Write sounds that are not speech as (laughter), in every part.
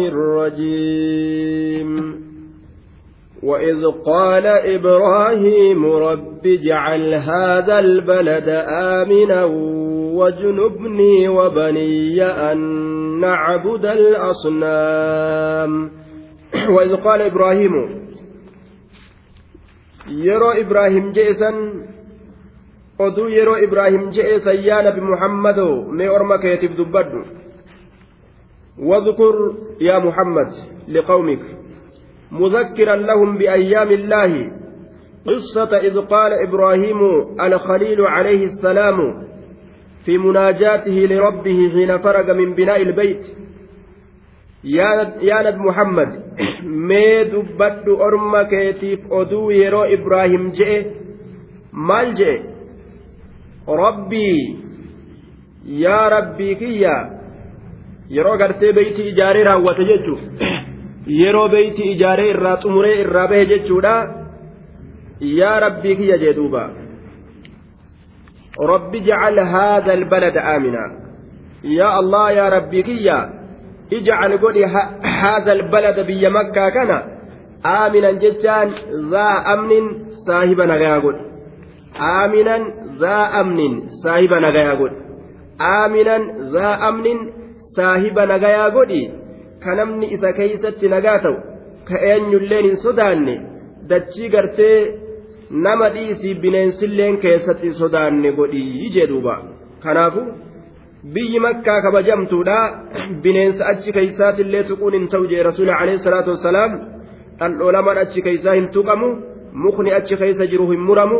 الرجيم. وإذ قال إبراهيم رب اجعل هذا البلد آمنا واجنبني وبني أن نعبد الأصنام. (clears throat) وإذ قال إبراهيم يرى إبراهيم جيسا oduu yeroo ibraahim je'e sayyaa nabi muhammadoo mee orma keetiif dubbadhu واذكر يا محمد لقومك مذكرا لهم بأيام الله. قصة إذ قال إبراهيم الخليل عليه السلام في مناجاته لربه حين فرغ من بناء البيت. يا يا نبي محمد mee dubbadhu orma keetiif oduu yeroo ibraahim je'e maal je'e rabbii yaa rabbii kiyya yeroo gartee beeyti ijaaree raawwate jechuun yeroo beeyti ijaaree irraa xumuree irraa bahe jechuudha. Yaa rabbii kiyya jee duuba. Rabbi jacal haadha albalada aamina. Yaa allah yaa rabbii kiyya ijcal godhi haadha albalada biyya makkaa kana aaminan jechaan zaa amnin saahiba nagayaa godhi. Aaminan zaa amnin saahiba nagayaa godhi. Aaminan zaa amnin saahiba nagayaa godhi ka namni isa keeysatti nagaa ta'u ka eenyulleen hin sodaanne dachii gartee nama dhiisii bineensilleen keessatti sodaanne godhii jedhuuba kanaafu biyyi makkaa kabajamtuudha bineensa achi keeysaatillee tuquun hin ta'u jee rasuuli alayhi salaatu wassalaam dhandhoolamaan achi keeysaa hin tuqamu mukni achi keeysa jiru hin muramu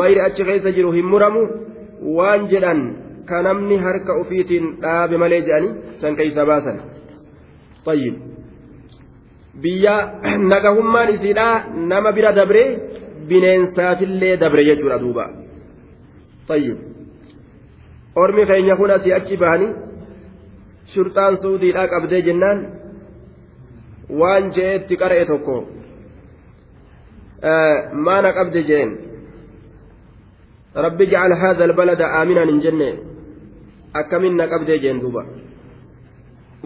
mayri achi keeysa jiru hin muramu waan jedhan ka namni harka ofiitiin dhaabe malee jedhanii san keeysa baasan. Tayyib. Biyya nagahummaan isiidhaa nama bira dabree bineensaafillee dabre jechuudha duuba. Tayyib. Ormi keenya kun asii achi bahanii shurxaan suudiidhaa qabdee jennaan waan je'eetti qara'e tokko maana qabde jeen? Jenne akkamin na qabdee jeen duuba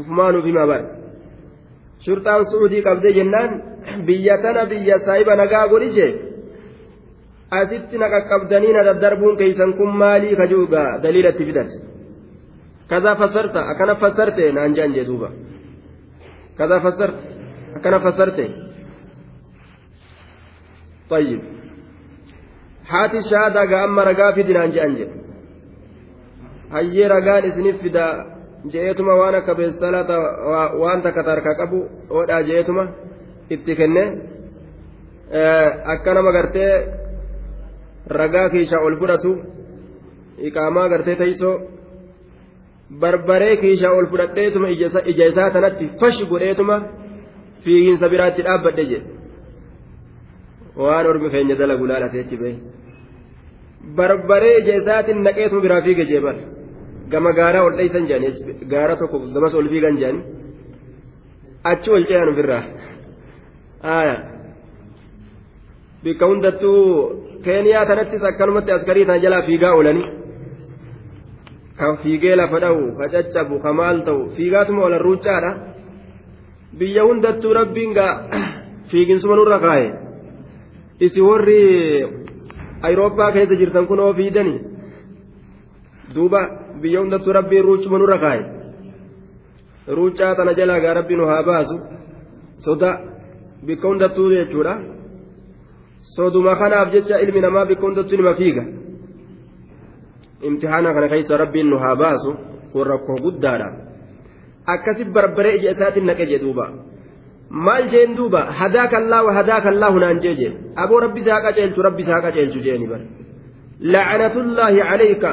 ufmaanuuf hima bara shurxaan suudii qabdee jennaan biyya tana biyya saahiba nagaa godhise asitti na qaqqabdanii na daddarbuun keeysan kun maalii kajuugaa daliilatti fidan kazaa fassarta akkana fassarte naan jean jee duuba kazaa fassarte akkana fassarte طيب haati shaadaagaa amma ragaa fidinaan je'an jedhe hayyee ragaan isiniif fida je'eetuma waan akka beessalata waan takka tarka qabu oodhaa je'eetuma itti kenne akka nama gartee ragaa kiishaa ol fudhatu iqaamaa gartee teeysoo barbaree kiishaa ol fudhadheetuma ija isaa tanatti fash godheetuma fiiginsa biraatti dhaabbadhe jedhe waan ormi keenya dalagu laalate bahe barbaree ija isaatiin naqeetuma biraa fiige jee bar gama gaaraa ol dheeysan jedhani gaara tokko gamas ol fiigan jedhani achi ol ce'an ofirraa aya bikka hundattuu keeniyaa tanattis akkanumatti askarii tana jalaa fiigaa oolanii kan fiigee lafa dha'u ka caccabu ka maal ta'u fiigaatuma olan ruucaadha biyya hundattuu rabbiin gaa fiiginsuma nurra kaaye isi warri ayirooppaa keessa jirtan kun oo fiidanii duuba biyya hundattuu rabbiin ruucuma nurra kaaye ruucaa tana jalaa gaa rabbi nu haa baasu soda bikka hundattuu jechuudha soduma kanaaf jecha ilmi namaa bikka hundattuu nima fiiga imtixaana kana keessa rabbiin nu haa baasu kun rakkoo guddaadha akkasi barbaree ija isaatiin naqe jedhuuba maal jeen duuba hadaaka allaahu hadaaka allaahu naan jee jee aboo rabbi isaa qaceelchu rabbi isaa qaceelchu jeeni bar lacnatullaahi calayka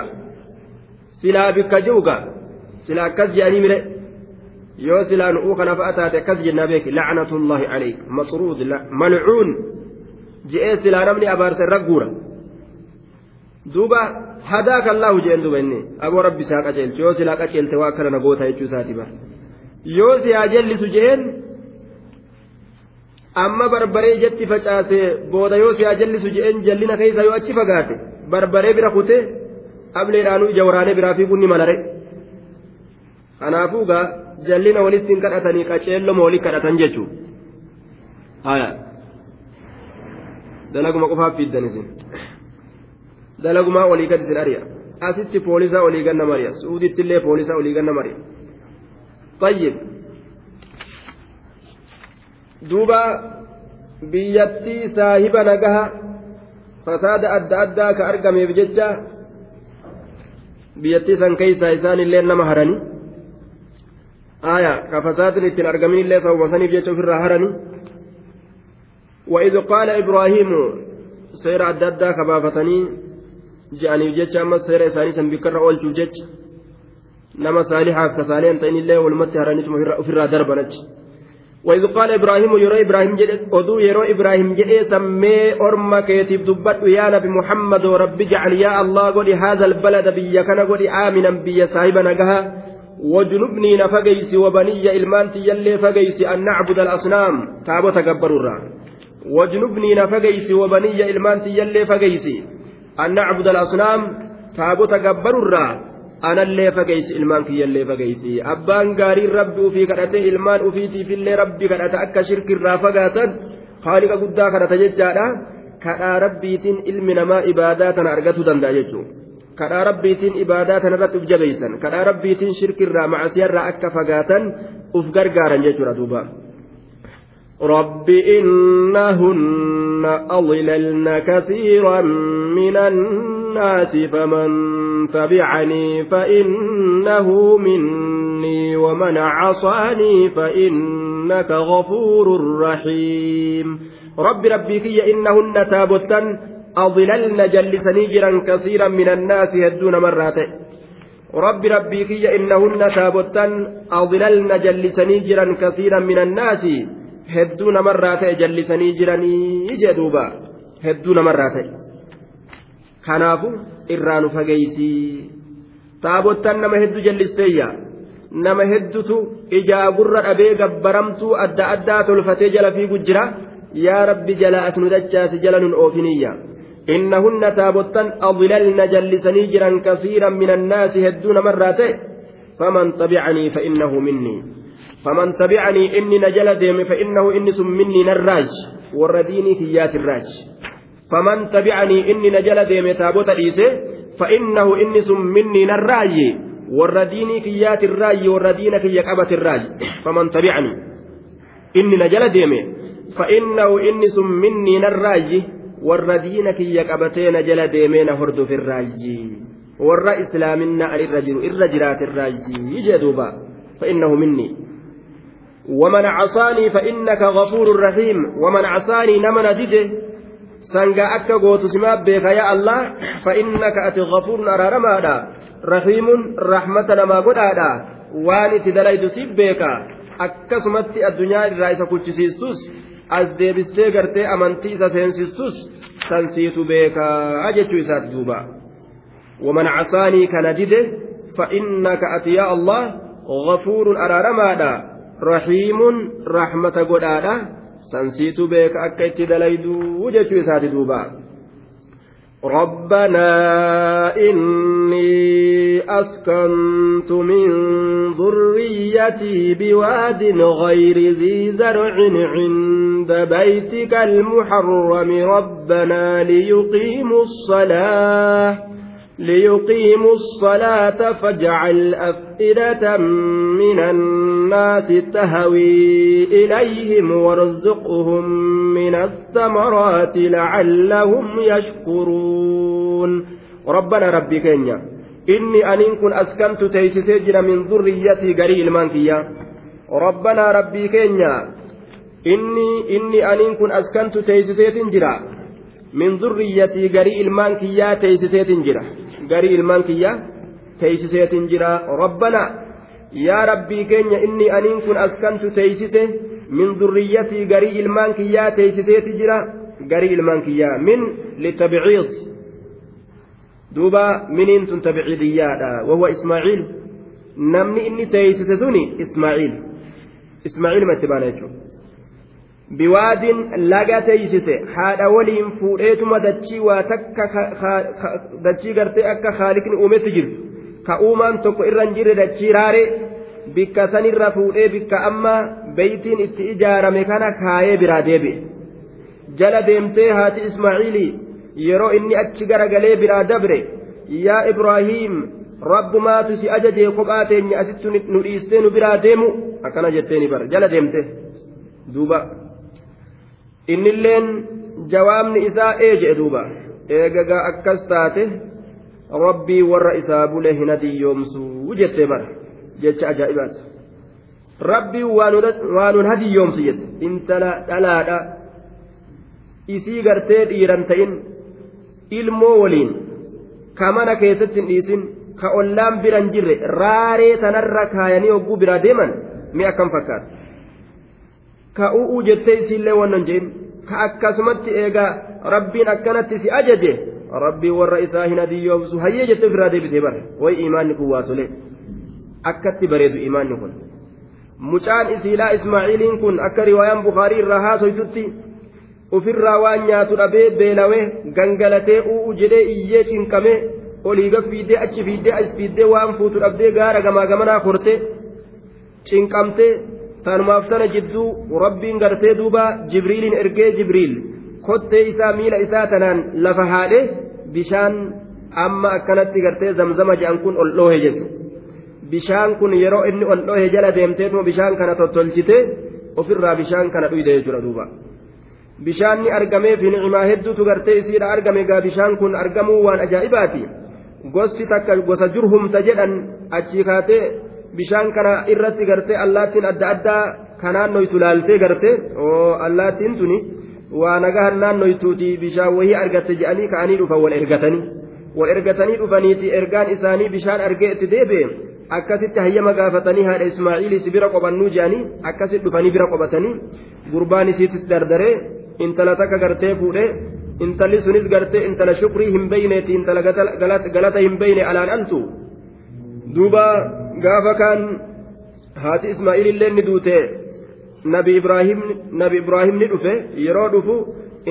silaa bikka ji'uga silaa akkas je'anii mire yoo silaa nu'uu kana fa'a taate akkas jennaa beeki lacnatullaahi calayka masruud malcuun je'ee silaa namni abaarsa irra guura duuba hadaaka allaahu jeen duuba inni aboo rabbi isaa qaceelchu yoo silaa qaceelte waa akkana na goota jechuu isaati bar yoo si haa jallisu jeen amma barbaree ijatti facaase booda yoo si haa jallisu jeen jallina keessa yoo achi fagaate barbaree bira kutee ableedhaanuu ija waraanee biraa fiiguun ni malare kanaafuu gaa jallina walitti hin kadhatanii qaceelloma walii kadhatan jechuudha dalaguma qofaaf fiiddan isin dalagumaa walii gad isin ari'a asitti poolisaa olii ganna mari'a suuditti poolisaa olii ganna mari'a tayyib duuba biyyattii saahiba nagaha fasaada adda addaa ka argameef jecha biyyattii san keeysaa isaan illee nama haranii aya ka fasaadin ittiin argamin illee sababa saniif jecha ofirraa haranii وإذ قال إبراهيم سير أدى كبافتني jecha ammas seera isaanii san bikkarra oolchuuf jecha nama saalihaaf ka saalihan ta'in illee walumatti haraniituma ofirraa darban achi وإذ قال إبراهيم يرى إبراهيم جد أدو يرى إبراهيم جد سمي أرما كيتيف دبت يا نبي محمد ورب اجعل يا الله قل هذا البلد بيا كان قل آمنا بيا صاحبا نجها وجنبني نفقيسي وبني إلمان يلي فقيسي أن نعبد الأصنام. تابو تكبروا الرا. وجنبني نفقيسي وبني إلمان يلي فقيسي an nacbuda alasnaam taabota gabbarurraa anallee fageysi ilmaan kiyyallee fageysi abbaan gaariin rabbi ufii kadhate ilmaan ufiitiifillee rabbi kadhata akka shirkirraa fagaatan haaliqa guddaa kadhata jechaadha. Kadhaa rabbiitiin ilmi namaa ibaadaa tana argatuu danda'a jechuudha kadhaa rabbiitiin ibaadaa tana irratti uf jabeessan. Kadhaa rabbiitiin shirkirraa macasiyarraa akka fagaatan uf gargaaran jechuudha duuba. رب إنهن أضللن كثيرا من الناس فمن تبعني فإنه مني ومن عصاني فإنك غفور رحيم رب ربي في إنهن تابتا أضللن جلسني جرا كثيرا من الناس يدون مرات رب ربي في إنهن تابتا أضللن جلسني جرا كثيرا من الناس hedduu namarraa ta'e jallisanii jiranii jee duuba hedduu namarraa ta'e kanaafu irraa nu fageeysii taabottan nama hedduu jallisteeyya nama heddutu ijaa gurra dhabee gabbaramtuu adda addaa tolfatee jala fiigu jira yaa rabbi jala as nu dachaasi jala nun oofiniyya إنهن تابتن أضللن جلسني جرا كثيرا من الناس هدون مرات فمن تبعني فإنه مني فمن تبعني إني نجل ديم فإنه إني مني نراج والرديني كيات الراج. فمن تبعني إني نجل ديم تابوت ليسي فإنه إني مني نراج والرديني كيات الراج والردين كي يقبت الراج. فمن تبعني إني نجل ديم فإنه إني مني نراج والردين كي يقبتين نجل ديمين هرد في الراج. irra jiru irra jiraate irraa jedhuuba fa'innahu minni ومن عصاني فإنك غفور رحيم ومن عصاني نمن دده سنجا أكا بك يا الله فإنك أتي غفور أرارما رحيم رحمة ما قد waan itti dalaytu siif beeka akkasumatti addunyaa irraa isa kuchisiistus as deebistee gartee amantii isa seensistus san siitu beekaa jechuu isaati duuba waman casaanii kana dide fa innaka ati yaa allah gafuurun araaramaadha rahiimuun rahmata godhaadha sansiitu beeka akka itti dalayduu jechuu isaati duuba ربنا إني أسكنت من ذريتي بواد غير ذي زرع عند بيتك المحرم ربنا ليقيموا الصلاة ليقيموا الصلاة فاجعل أفئدة من الناس تهوي إليهم وارزقهم من الثمرات لعلهم يشكرون. ربنا ربي كينيا. إني أن كن أسكنت تيسسجن من ذريتي قريل مانكيا ربنا ربي كينيا. إني إني أن كن أسكنت تيسسيت جرا من ذريتي قريل مانكيا تيسسيت جرا garii ilmaan kiyya teeysiseetin jira rabbana yaa rabbii keenya inni aniin kun askantu teeysise min durriyyatii garii ilmaan kiyyaa teeysiseeti jira garii ilmaan kiyyaa min litabciid duuba miniin tun tabciidiyyaadha wahuwa ismaaciil namni inni teeysise suni ismaaciil ismaaciil ma itti baana jechuudha biwaadin laga teeysise haadha waliin fuudheetuma dachii waa takka dachii gartee akka haaliqni uumetti jirtu ka uumaan tokko irra hin jirre dachii raare bikka sanirra fuudhee bikka amma beeytiin itti ijaarame kana kaayee biraa deebi'e jala deemtee haati ismaaciilii yeroo inni achi garagalee biraa dabre yaa ibraahiim rabbumaatu si ajajee kophaa teenya asitti nu dhiistee nu biraa deemu akkana jetteeni bar jala deemte duuba innilleen jawaabni isaa ee jedhe duuba eegagaa akkas taate rabbii warra isaa bule hin hadiyyoomsuu jettee bara jecha ajaa'ibaati rabbii waanuun hadiyyoomsu jette. Intala dhalaadha isii gartee dhiiran ta'in ilmoo waliin ka mana keessatti hin dhiisin ka ollaan biran jirre raaree tanarra kaayanii hogguu biraa deeman mi akkam fakkaata ka u'uu jettee isiillee wannan jeen ka akkasumatti eegaa rabbiin akkanatti si ajaje rabbii warra isaa hin adiyyoomsu hayyee jettee ofirraa deebitee bara way imaanni kun waa tole. Akkatti bareedu imaanni kun. Mucaan isiilaa ismaaciiliin kun akka riwaayaan bukaarii irraa haasoytutti ofirraa waan nyaatu dhabee beelawee gangalatee u'u jedhee iyyee cinqamee oliiga fiiddee achi fiiddee as fiiddee waan fuutu dhabdee gaara gamaa gamanaa kortee cinqamtee tanumaaf tana jidduu rabbiin gartee duuba jibriiliin ergee jibriil kottee isaa miila isaa tanaan lafa haadhe bishaan amma akkanatti gartee zamzama jedhan kun ol dhoohe jechuudha bishaan kun yeroo inni ol dhoohe jala deemteetuma bishaan kana tottolchite ofirraa bishaan kana dhuyde jechuudha duuba. bishaan ni argamee fi nicimaa hedduutu gartee isiidha argame gaa bishaan kun argamuu waan ajaa'ibaati gosti takka gosa jurhumta jedhan achii kaatee bishaan kana irratti gartee allaattiin adda addaa kanaannoytu laaltee gartee oo allaattiin tuni waa nagahan naannoytuuti bishaan wahii argatte jedhanii ka'anii dhufan wal ergatanii wal ergatanii dhufaniiti ergaan isaanii bishaan argee itti deebi'e akkasitti hayyama gaafatanii haadha ismaaciilis bira qobannuu jedhanii akkasitti dhufanii bira qobatanii gurbaan isiitis dardaree intala takka gartee fuudhee intalli sunis gartee intala shukrii hin beyneeti intala galata hin beyne alaan altu duuba gaafa kaan haati ismaa'iilillee ni duute nabi ibraahim ni dhufe yeroo dhufu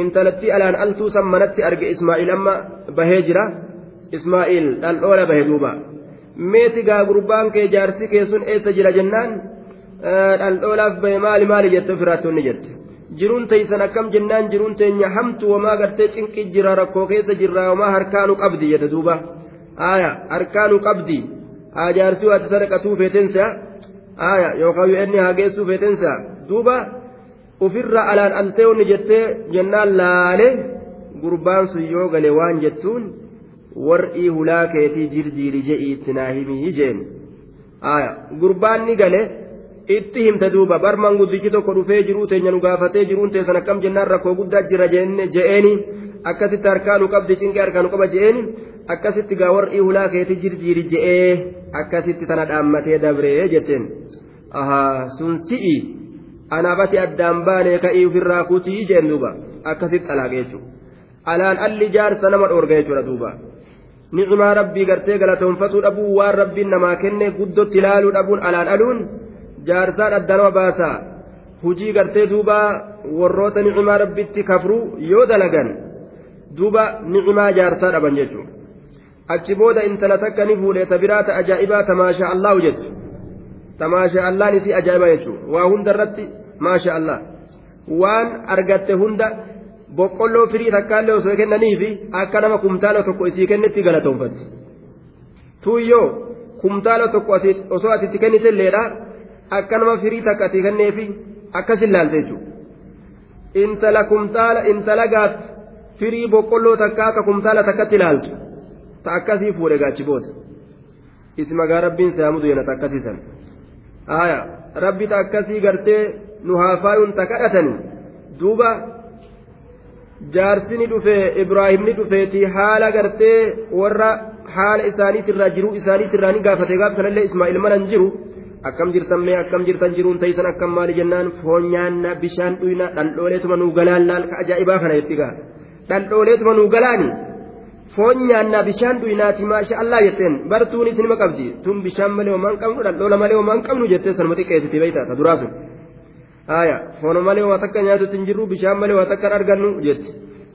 intalatti alaan altuu san manatti arge ismaa'iil amma bahee jira ismaa'iil dhaldhoola bahe duuba meeti gaa gurbaan kee jaarsi kee sun eessa jira jennaan dhaldhoolaaf bahe maali maali jette ofirraattoonni jette jiruun teeysan akkam jennaan jiruun teenya hamtu wamaa gartee cinqi jira rakkoo keessa jirra wamaa harkaanu qabdi jedhe duuba aya harkaanu qabdi ajaarsi waati sadaqatuu feetensa aya yookaan yoo inni hageessuu feetensa duuba ofirra alaan alteewni jettee jennaan laale gurbaan sun yoo gale waan jettuun war'ii hulaa keetii jirjiiri je'ii itti naa jeen aya gurbaan ni gale. itti himte duuba barmaan guddichi tokko dhufee jiruu teenya nu gaafatee jiruun teessan akkam jennaan rakkoo guddaa jira je'eeni akkasitti harkaanu qabdi cinqee harkaanu qaba je'eeni akkasitti gaa warri hulaa keetii jirjiiri je'ee akkasitti tana dhaammatee dabree jetteen. Sun si'i. Anaafati addaan baanee ka'ii ofirraa kutii jeen duuba. Akkasitti alaaqe jechuudha alaan alli jaarsa nama dhoorga jechuudha duuba. ni'imaa rabbii gartee galatoonfatuu dhabuu waan rabbiin namaa kenne guddotti ilaaluu dhabuun alaan aluun. jaarsaan addanama baasa. Hujii gartee duuba warroota nicimaa rabbitti kafruu yoo dalagan duuba nicimaa jaarsaa dhaban jechuudha achi booda intala takka ni fuudhee ta biraata ajaa'ibaa tamaasha allahu jettu tamaasha allaan isii ajaa'iba jechuudha waa hunda irratti maasha allah waan argatte hunda boqqolloo firii takkaallee osoo kennaniifi akka nama kumtaala tokko isii kennetti galatoonfatti tuuyyoo kumtaala tokko osoo atitti kennitelleedha. akka nama firii takka ati kenneefi akkasin laalte jechuudha intala kumtaala intala gaaf firii boqqolloo takka akka kumtaala takkatti laaltu ta akkasii fuudhe gaachi booda ismagaa rabbiin saamudu yana ta akkasiisan aya rabbi ta akkasii gartee nu haafaayuun ta kadhatanii duuba jaarsini dhufe ibraahimni dhufeeti haala gartee warra haala isaaniitirraa jiruu isaaniitirraa ni gaafate gaaf sanallee ismaa'il manan jiru akkam jirtan mee akkam jirtan jiruun taysan akkam maali jennaan foon nyaanna bishaan dhuyna dhandhooleetuma nuu galaan laal ka ajaa'ibaa kana gaa dhandhooleetuma nuu galaani foon nyaanna bishaan dhuynaati maasha allaa jetteen bartuun isinima qabdi tun bishaan malee homaan qabnu dhandhoola malee homaan qabnu jettee sanuma xiqqeessiti beeyta ta duraa sun haaya foon malee waa takka nyaatutti hin jirru bishaan malee waa takka argannu jetti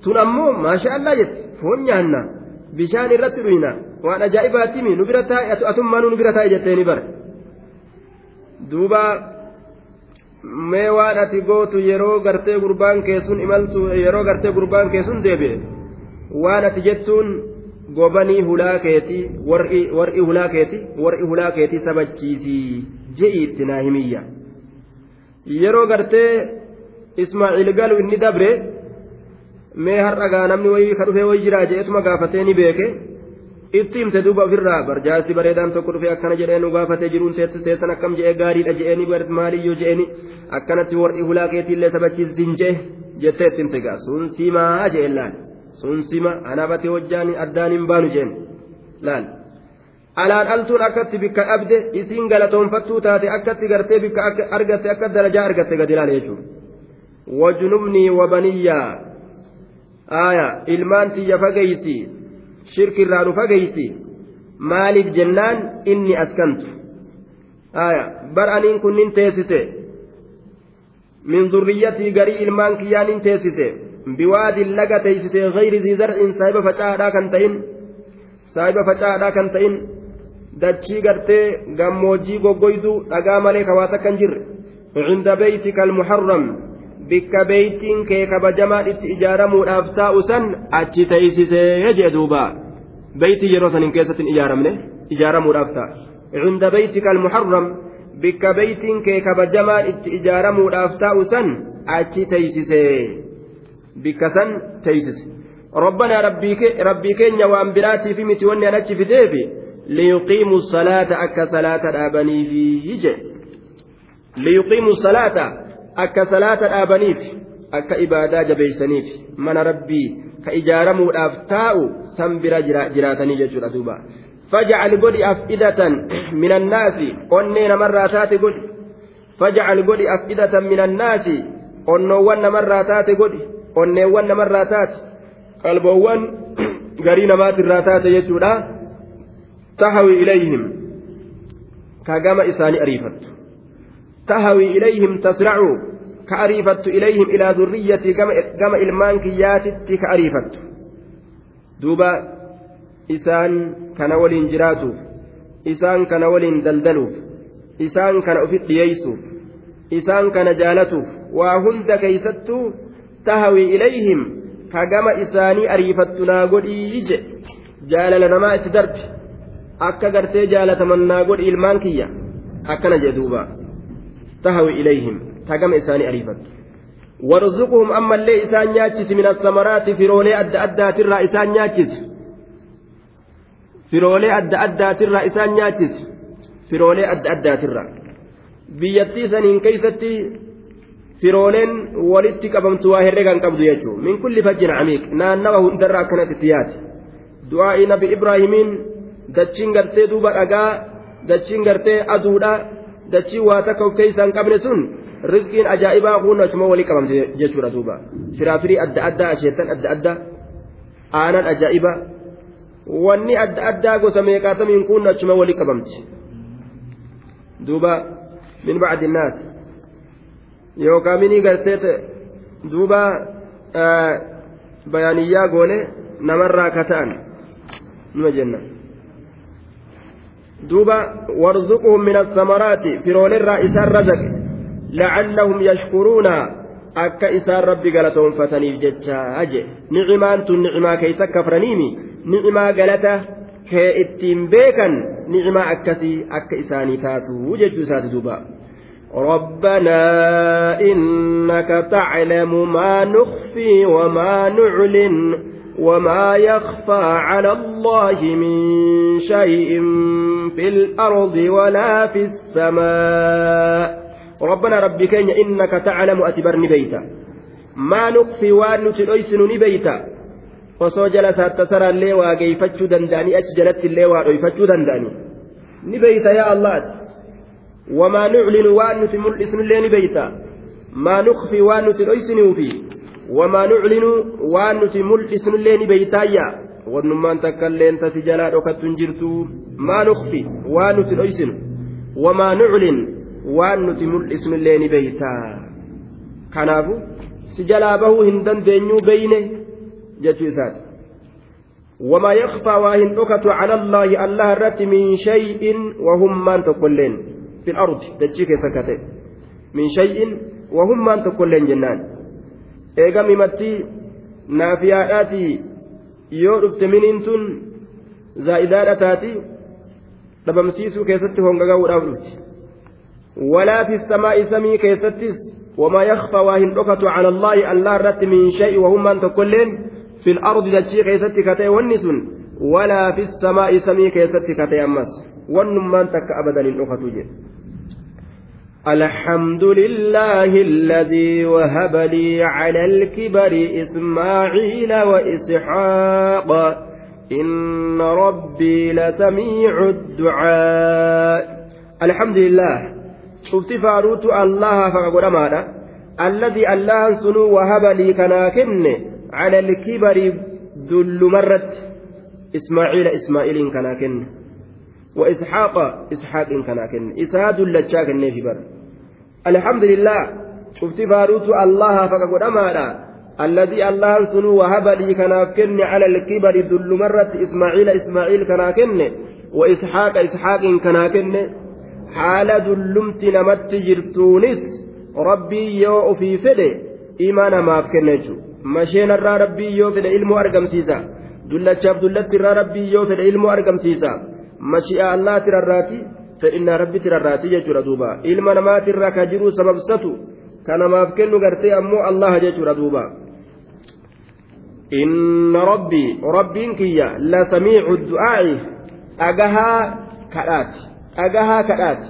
tun ammoo maasha allaa jetti foon nyaanna bishaan irratti dhuyna waan ajaa'ibaatimi nu bira taa'e atummaa nu bira taa'e jetteeni bara duuba mee waan ati gootu yeroo gartee gurbaan keessun imaltu yeroo gartee gurbaan keessun deebi'e waan ati jettuun gobanii hulaa keetii war'i hulaa keetii war'i hulaa keetii sabachiisii je'iitti naa himiyya. Yeroo gartee ismaaciil galu inni dabre mee har'agaa namni wayii ka dhufee wayii jiraa je'etuma gaafatee ni beeke. Itti himte duuba ofirraa barjaasti bareedaan tokko dhufee akkana jedhee nu gaafatee jiruun teessan akkam je'ee gaariidha je'eeni maaliyyoo je'eeni akkanatti warri hulaa keetiillee sabachiistiin je'e jettee itti himte gaa sun simaa je'een laal sun sima anaafate hojjaan addaan hin baanu jeen. Laal. Alaan altuun akkatti bikka dhabde isiin galatoonfattuu taate akkatti gartee bikka argatte akka darajaa argatte gadi laal jechuudha. Wajnubnii wabaniyyaa aayaa ilmaan tiyya fageeysi shirkirraa nu fageeysi maaliif jennaan inni askantu? Aayaa bar aniin kun nin teessise. Min zurriyyatii garii ilmaan kiyyaa nin teessise biwaadin laga teeysisee gayri zii zar'in saahiba facaadhaa kan ta'in saahiba facaadhaa kan ta'in dachii gartee gammoojjii goggoydu dhagaa malee kawaata kan jirre cinda beeytika almuharram bikka beeytiin kee kabajamaan itti ijaaramuudhaaf taa'u san achi teeysisee jee duuba beeytii yeroo sanin keessatti hin ijaaramne ijaaramuudhaaf ta'a cinda beeytika almuharram bikka beeytiin kee kabajamaan itti ijaaramuudhaaf taa'u san achi teeysisee bikka san teeysise ربنا ربي كينيا وان براتي في متي وني انا في ديبي ليقيموا الصلاة أكا صلاة الآبني في يجي ليقيموا الصلاة أكا صلاة الآبني في أكا إبادة جبيسنيف من ربي كإجارموا الأفتاء سنبر جراتني ججر دوبا فاجعل قولي أفئدة من الناس قنين مراتات قولي فاجعل قولي أفئدة من الناس قنوان مراتات قولي onneewwan namarraa taate qalboowwan (clears throat) garii namaatirraa taate jechuudha. Tahawi ilayhim ka gama isaanii ariifattu. Tahawi ilayhim tasra'u ka ariifattu ilayhim ilaa zurriyyatii gama ilmaan kiyyaatitti ka ariifattu. Duuba isaan kana waliin jiraatuuf isaan kana waliin daldaluuf isaan kana ufit dhiyeeysuuf isaan kana jaalatuuf waa hunda keeysattuu tahawi ilayhim ka gama isaanii ariifattu naa godhii je jaalala namaa itti darbe akka gartee jaalataman naa godhi ilmaan kiyya akkana jee duuba. Tahawi ilayhim ta gama isaanii ariifattu. Warzuquhum ammallee isaan nyaachisi min assamaraati firoolee adda addaatirraa isaan nyaachisi. Firoolee adda addaatirraa isaan nyaachisi. Firoolee adda addaatirraa. Biyyattii saniin keeysatti firooleen walitti qabamtu waa herregan qabdu jechuun min kulli fajjin camiiq naannawa hundarra akkanatti tiyaati du'aa'i nabi ibraahimiin dachiin gartee duuba dhagaa dachiin gartee aduudha dachiin waa takka of keessaa hin qabne sun rizqiin ajaa'ibaa kun achuma walii qabamte jechuudha duuba firaafirii adda addaa asheetan adda addaa aanan ajaa'iba wanni adda addaa gosa meeqaatamiin kun achuma walii qabamti duuba min bacdi naas yookaan minii gartee duuba bayaaniyyaa goone namarraa ka ta'an nima jenna duuba warzuquhum min assamaraati firoolerraa isaan razaqe lacallahum yashkuruuna akka isaan rabbi galatoonfataniif jechaa je nicimaan tun nicimaa keeysa kafraniimi nicimaa galata kee ittiin beekan nicimaa akkasii akka isaanii taatu jechuu isaati duuba ربنا إنك تعلم ما نخفي وما نعلن وما يخفى على الله من شيء في الأرض ولا في السماء ربنا ربك إنك تعلم أتبرني بيتا ما نخفي وأن تلويسن نبيتا osoo jala saattasaraa illee waa geeyfachuu danda'anii achi jalatti illee waa dhoyfachuu وما نعلن وأن نتمل اسم الله بيتا ما نخفي وأن نتلويسن في وما نعلن وأن نتمل اسم الله بيتايا ونمان تكلين تسجلا دوكت جرتو ما نخفي وأن نتلويسن وما نعلن وأن نتمل اسم الله بيتا كنافو سجلا به هندن دينيو بينه. جتو إسات وما يخفى واهن على الله الله رت من شيء وهم من تقولين في الأرض دجيك سكته من شيء وهم أن تقول جنان. إيقا ممتي yoo dhufte miniin tun zaa'idaadha taati dhabamsiisuu keessatti hongaga'uudhaaf dhufti walaa fi samaa'i samii keessattis وما يخفى واهن على الله الله رت من شيء وهم أن تقولين؟ في الأرض دشي كيستي كتي والنسون ولا في السماء سمي كيستي كتي أمس. والنمان تك أبدا ركت الحمد لله الذي وهب لي على الكبر إسماعيل وإسحاق. إن ربي لسميع الدعاء. الحمد لله شفت فاروت الله فقد ماذا الذي الله سنو وهب لي كناكن على الكبر ذل مرت. إسماعيل إسماعيل كناكن وإسحاق إسحاق كناكن إسهاد لتشاكن في بر. الحمد لله شفت فاروت الله فقد ماذا الذي الله سنو وهب لي كناكن على الكبر ذل مرت إسماعيل إسماعيل كناكن وإسحاق إسحاق كناكن haala dullumti namatti jirtuunis rabbii yoo ofii fedhe imaa namaaf kenna jechuudha masheenarraa rabbii yoo fedhe ilmoo argamsiisa dullachaaf dullatti irraa rabbii yoo fedhe ilmoo argamsiisa mashi'a allaa tirarraati fedhinnaa rabbi tirarraati jechuudha duuba ilma namaatirraa ka jiru sababsatu ka namaaf kennu gartee ammoo allaha jechuudha duuba. إن ربي ربي كيا لا سميع الدعاء أجها كرات dhagahaa kadhaati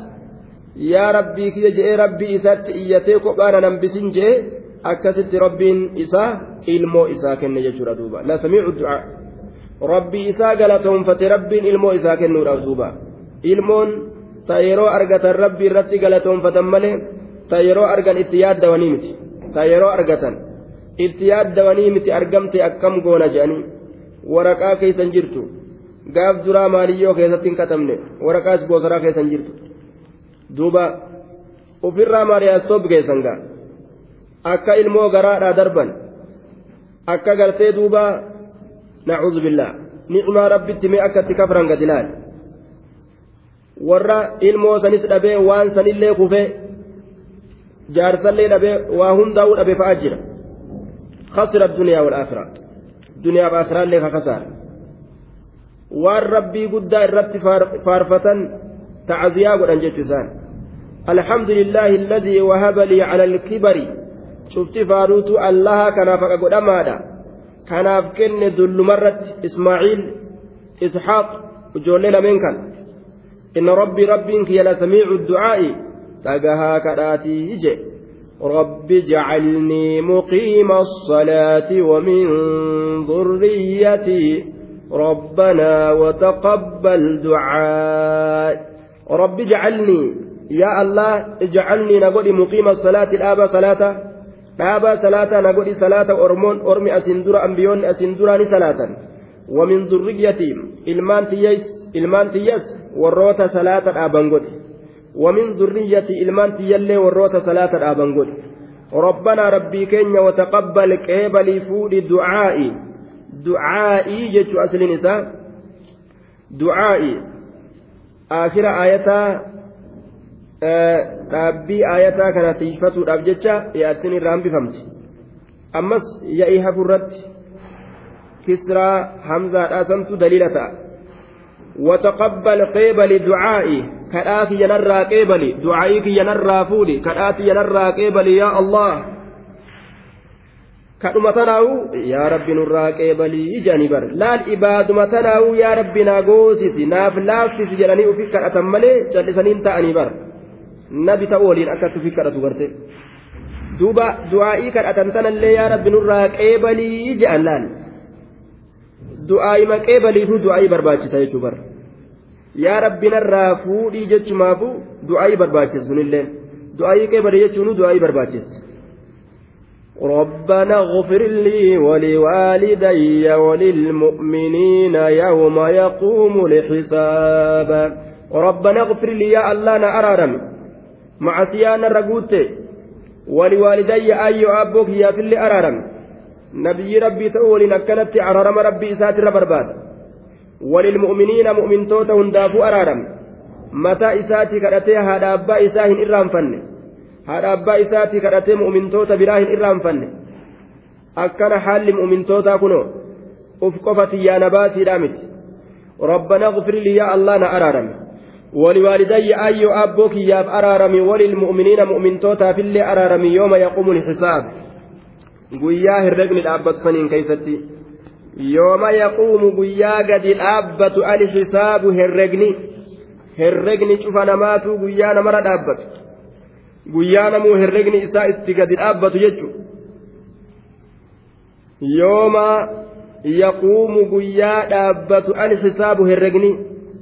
yaa rabbii kiyya je'ee rabbii isaatti iyyatee kophaana nambisin je'e akkasitti rabbiin isaa ilmoo isaa kenne jechuudha duuba la samiicu du'aa rabbii isaa galatoonfate rabbiin ilmoo isaa kennuudhaaf duuba ilmoon ta yeroo argatan rabbii irratti galatoonfatan malee ta yeroo argan itti yaaddawanii miti ta yeroo argatan itti yaaddawanii miti argamte akkam goona je'anii waraqaa keeysan jirtu gaaf duraa maaliyyoo keessatti hin katabne waraqaas goosaraa keessan jirtu duuba ofirraa maariyaastoob keessan gaa akka ilmoo garaadhaa darban akka gartee duuba nacuudhu billaa nicmaa rabbitti mee akkatti kafran gad ilaal warra ilmoo sanis dhabee waan sanillee kufee jaarsallee dhabee waa hundaa'uu dhabe fa'aa jira khasira duniyaa wal aakhira duniyaa fi aakhiraallee ka kasaara waan rabbii guddaa irratti faarfatan ta'aziyaa godhan jechu isaan الحمد لله الذي وهب لي على الكبر شفت فاروت الله كان فقد أمادا كان أفكن ذل مرة إسماعيل إسحاق وجولنا منك إن ربي ربي كي سميع الدعاء. تقها كراتي يجي رب اجعلني مقيم الصلاة ومن ذريتي. ربنا وتقبل دعاء. رب اجعلني. يا الله اجعلني نقول مقيم الصلاة. الآبا صلاة. آبا صلاة نقول صلاة أرمون. أرمي أسندر أنبيون أسندراني صلاة. ومن ذريتي. إلمان تيس. إلمان تيس. وروت صلاة آبان ومن ذريتي إلمان تيلي وروت صلاة آبان ربنا ربي كين وتقبل كيبلي فود دعائي jechuu asliin isaa du'aa'ii aakhira aayataa dhaabbii aayataa kana tiifatuudhaaf jecha yaattiin irraan bifamti ammas yaa'ii hafurratti kisraa hamzaadhaa santu daliila ta'a وتقبل قبل دعائي كآتي ينرى قبل دعائك ينرى فولي كآتي ينرى قبل يا الله qeebalii jedhanii bar laal ibaaduma tanaa'u yaa rabbi naa goosisi naaf laaffisi jedhanii ufi kadhatan malee callisaniin ta'anii bar nabi ta'u waliin akkatti ufi kadhatu garte duuba du'aa'ii kadhatan tanallee yaa rabbi nurraa qeebalii jedhan laal du'aa'ima qeebaliitu du'aa'ii barbaachisa jechuu bar yaa rabbi narraa fuudhii jechumaafu du'aa'ii barbaachisa sunillee du'aa'ii qeebalii jechuun du'aa'ii barbaachisa. ربنا اغفر لي ولوالدي وللمؤمنين يوم يقوم الحساب ربنا اغفر لي يا الله نأرارم مع سيانا رقوت ولوالدي أي أبوك يا في اللي أرارم نبي ربي تقول نكنت أرارم ربي إسات ربرباد وللمؤمنين مؤمن توتا هندافو أرارم mataa isaatti kadhatee haadha abbaa isaa hin irraanfanne haadha abbaa isaatti kadhatee mu'mintoota biraa hin irraanfanne akkana haalli mu'mintootaa kunoo uf qofa xiyyaana baasiidhaa miti rabbana gfir lii yaa allah na araarame ولوالدي أي أبوك ياب أرارمي وللمؤمنين مؤمن توتا في اللي أرارمي يوم يقوم الحساب guyyaa herregni dhaabbataniin keessatti yooma yaquumu guyyaa gadi dhaabbatu alhisaabu herregni. Herregni cufa namaatu guyyaa namarra dhaabbatu. Guyyaa namuu herregni isaa itti gadi dhaabbatu jechu. Yooma yaquumu guyyaa dhaabbatu alhisaabu herregni.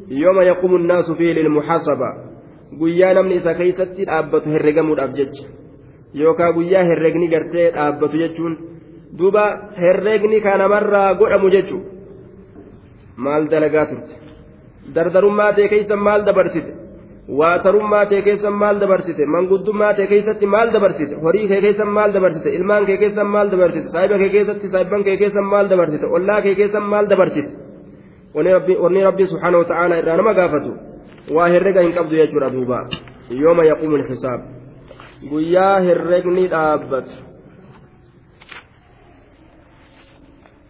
Yooma yaquumu naasu fiililmuxasaba guyyaa namni isa keeysatti dhaabbatu herregamuudhaaf jecha. Yookaa guyyaa herregni gartee dhaabbatu jechuun duuba herregni kanamarraa godhamu jechu maal dalagaa turte dardarummaa ta'e keessa maal dabarsite waatarummaa ta'e keessa maal dabarsite manguddummaa ta'e keessatti maal dabarsite horii kee keessa maal dabarsite ilmaan kee keessa maal dabarsite saahiba kee keessatti saahiban kee keessa maal dabarsite ollaa kee keessa maal dabarsite wanni rabbiin subhaanahu wa irraa nama gaafatu waa herrega hin qabdu jechuudha duuba yooma yaquumu lxisaab guyyaa herregni dhaabbatu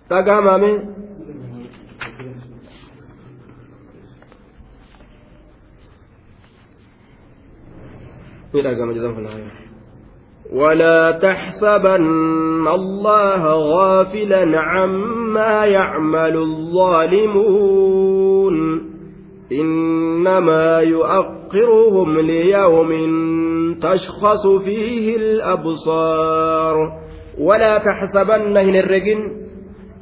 dhagaa maamee ولا تحسبن الله غافلا عما يعمل الظالمون إنما يؤخرهم ليوم تشخص فيه الأبصار. ولا تحسبن هن الرجن.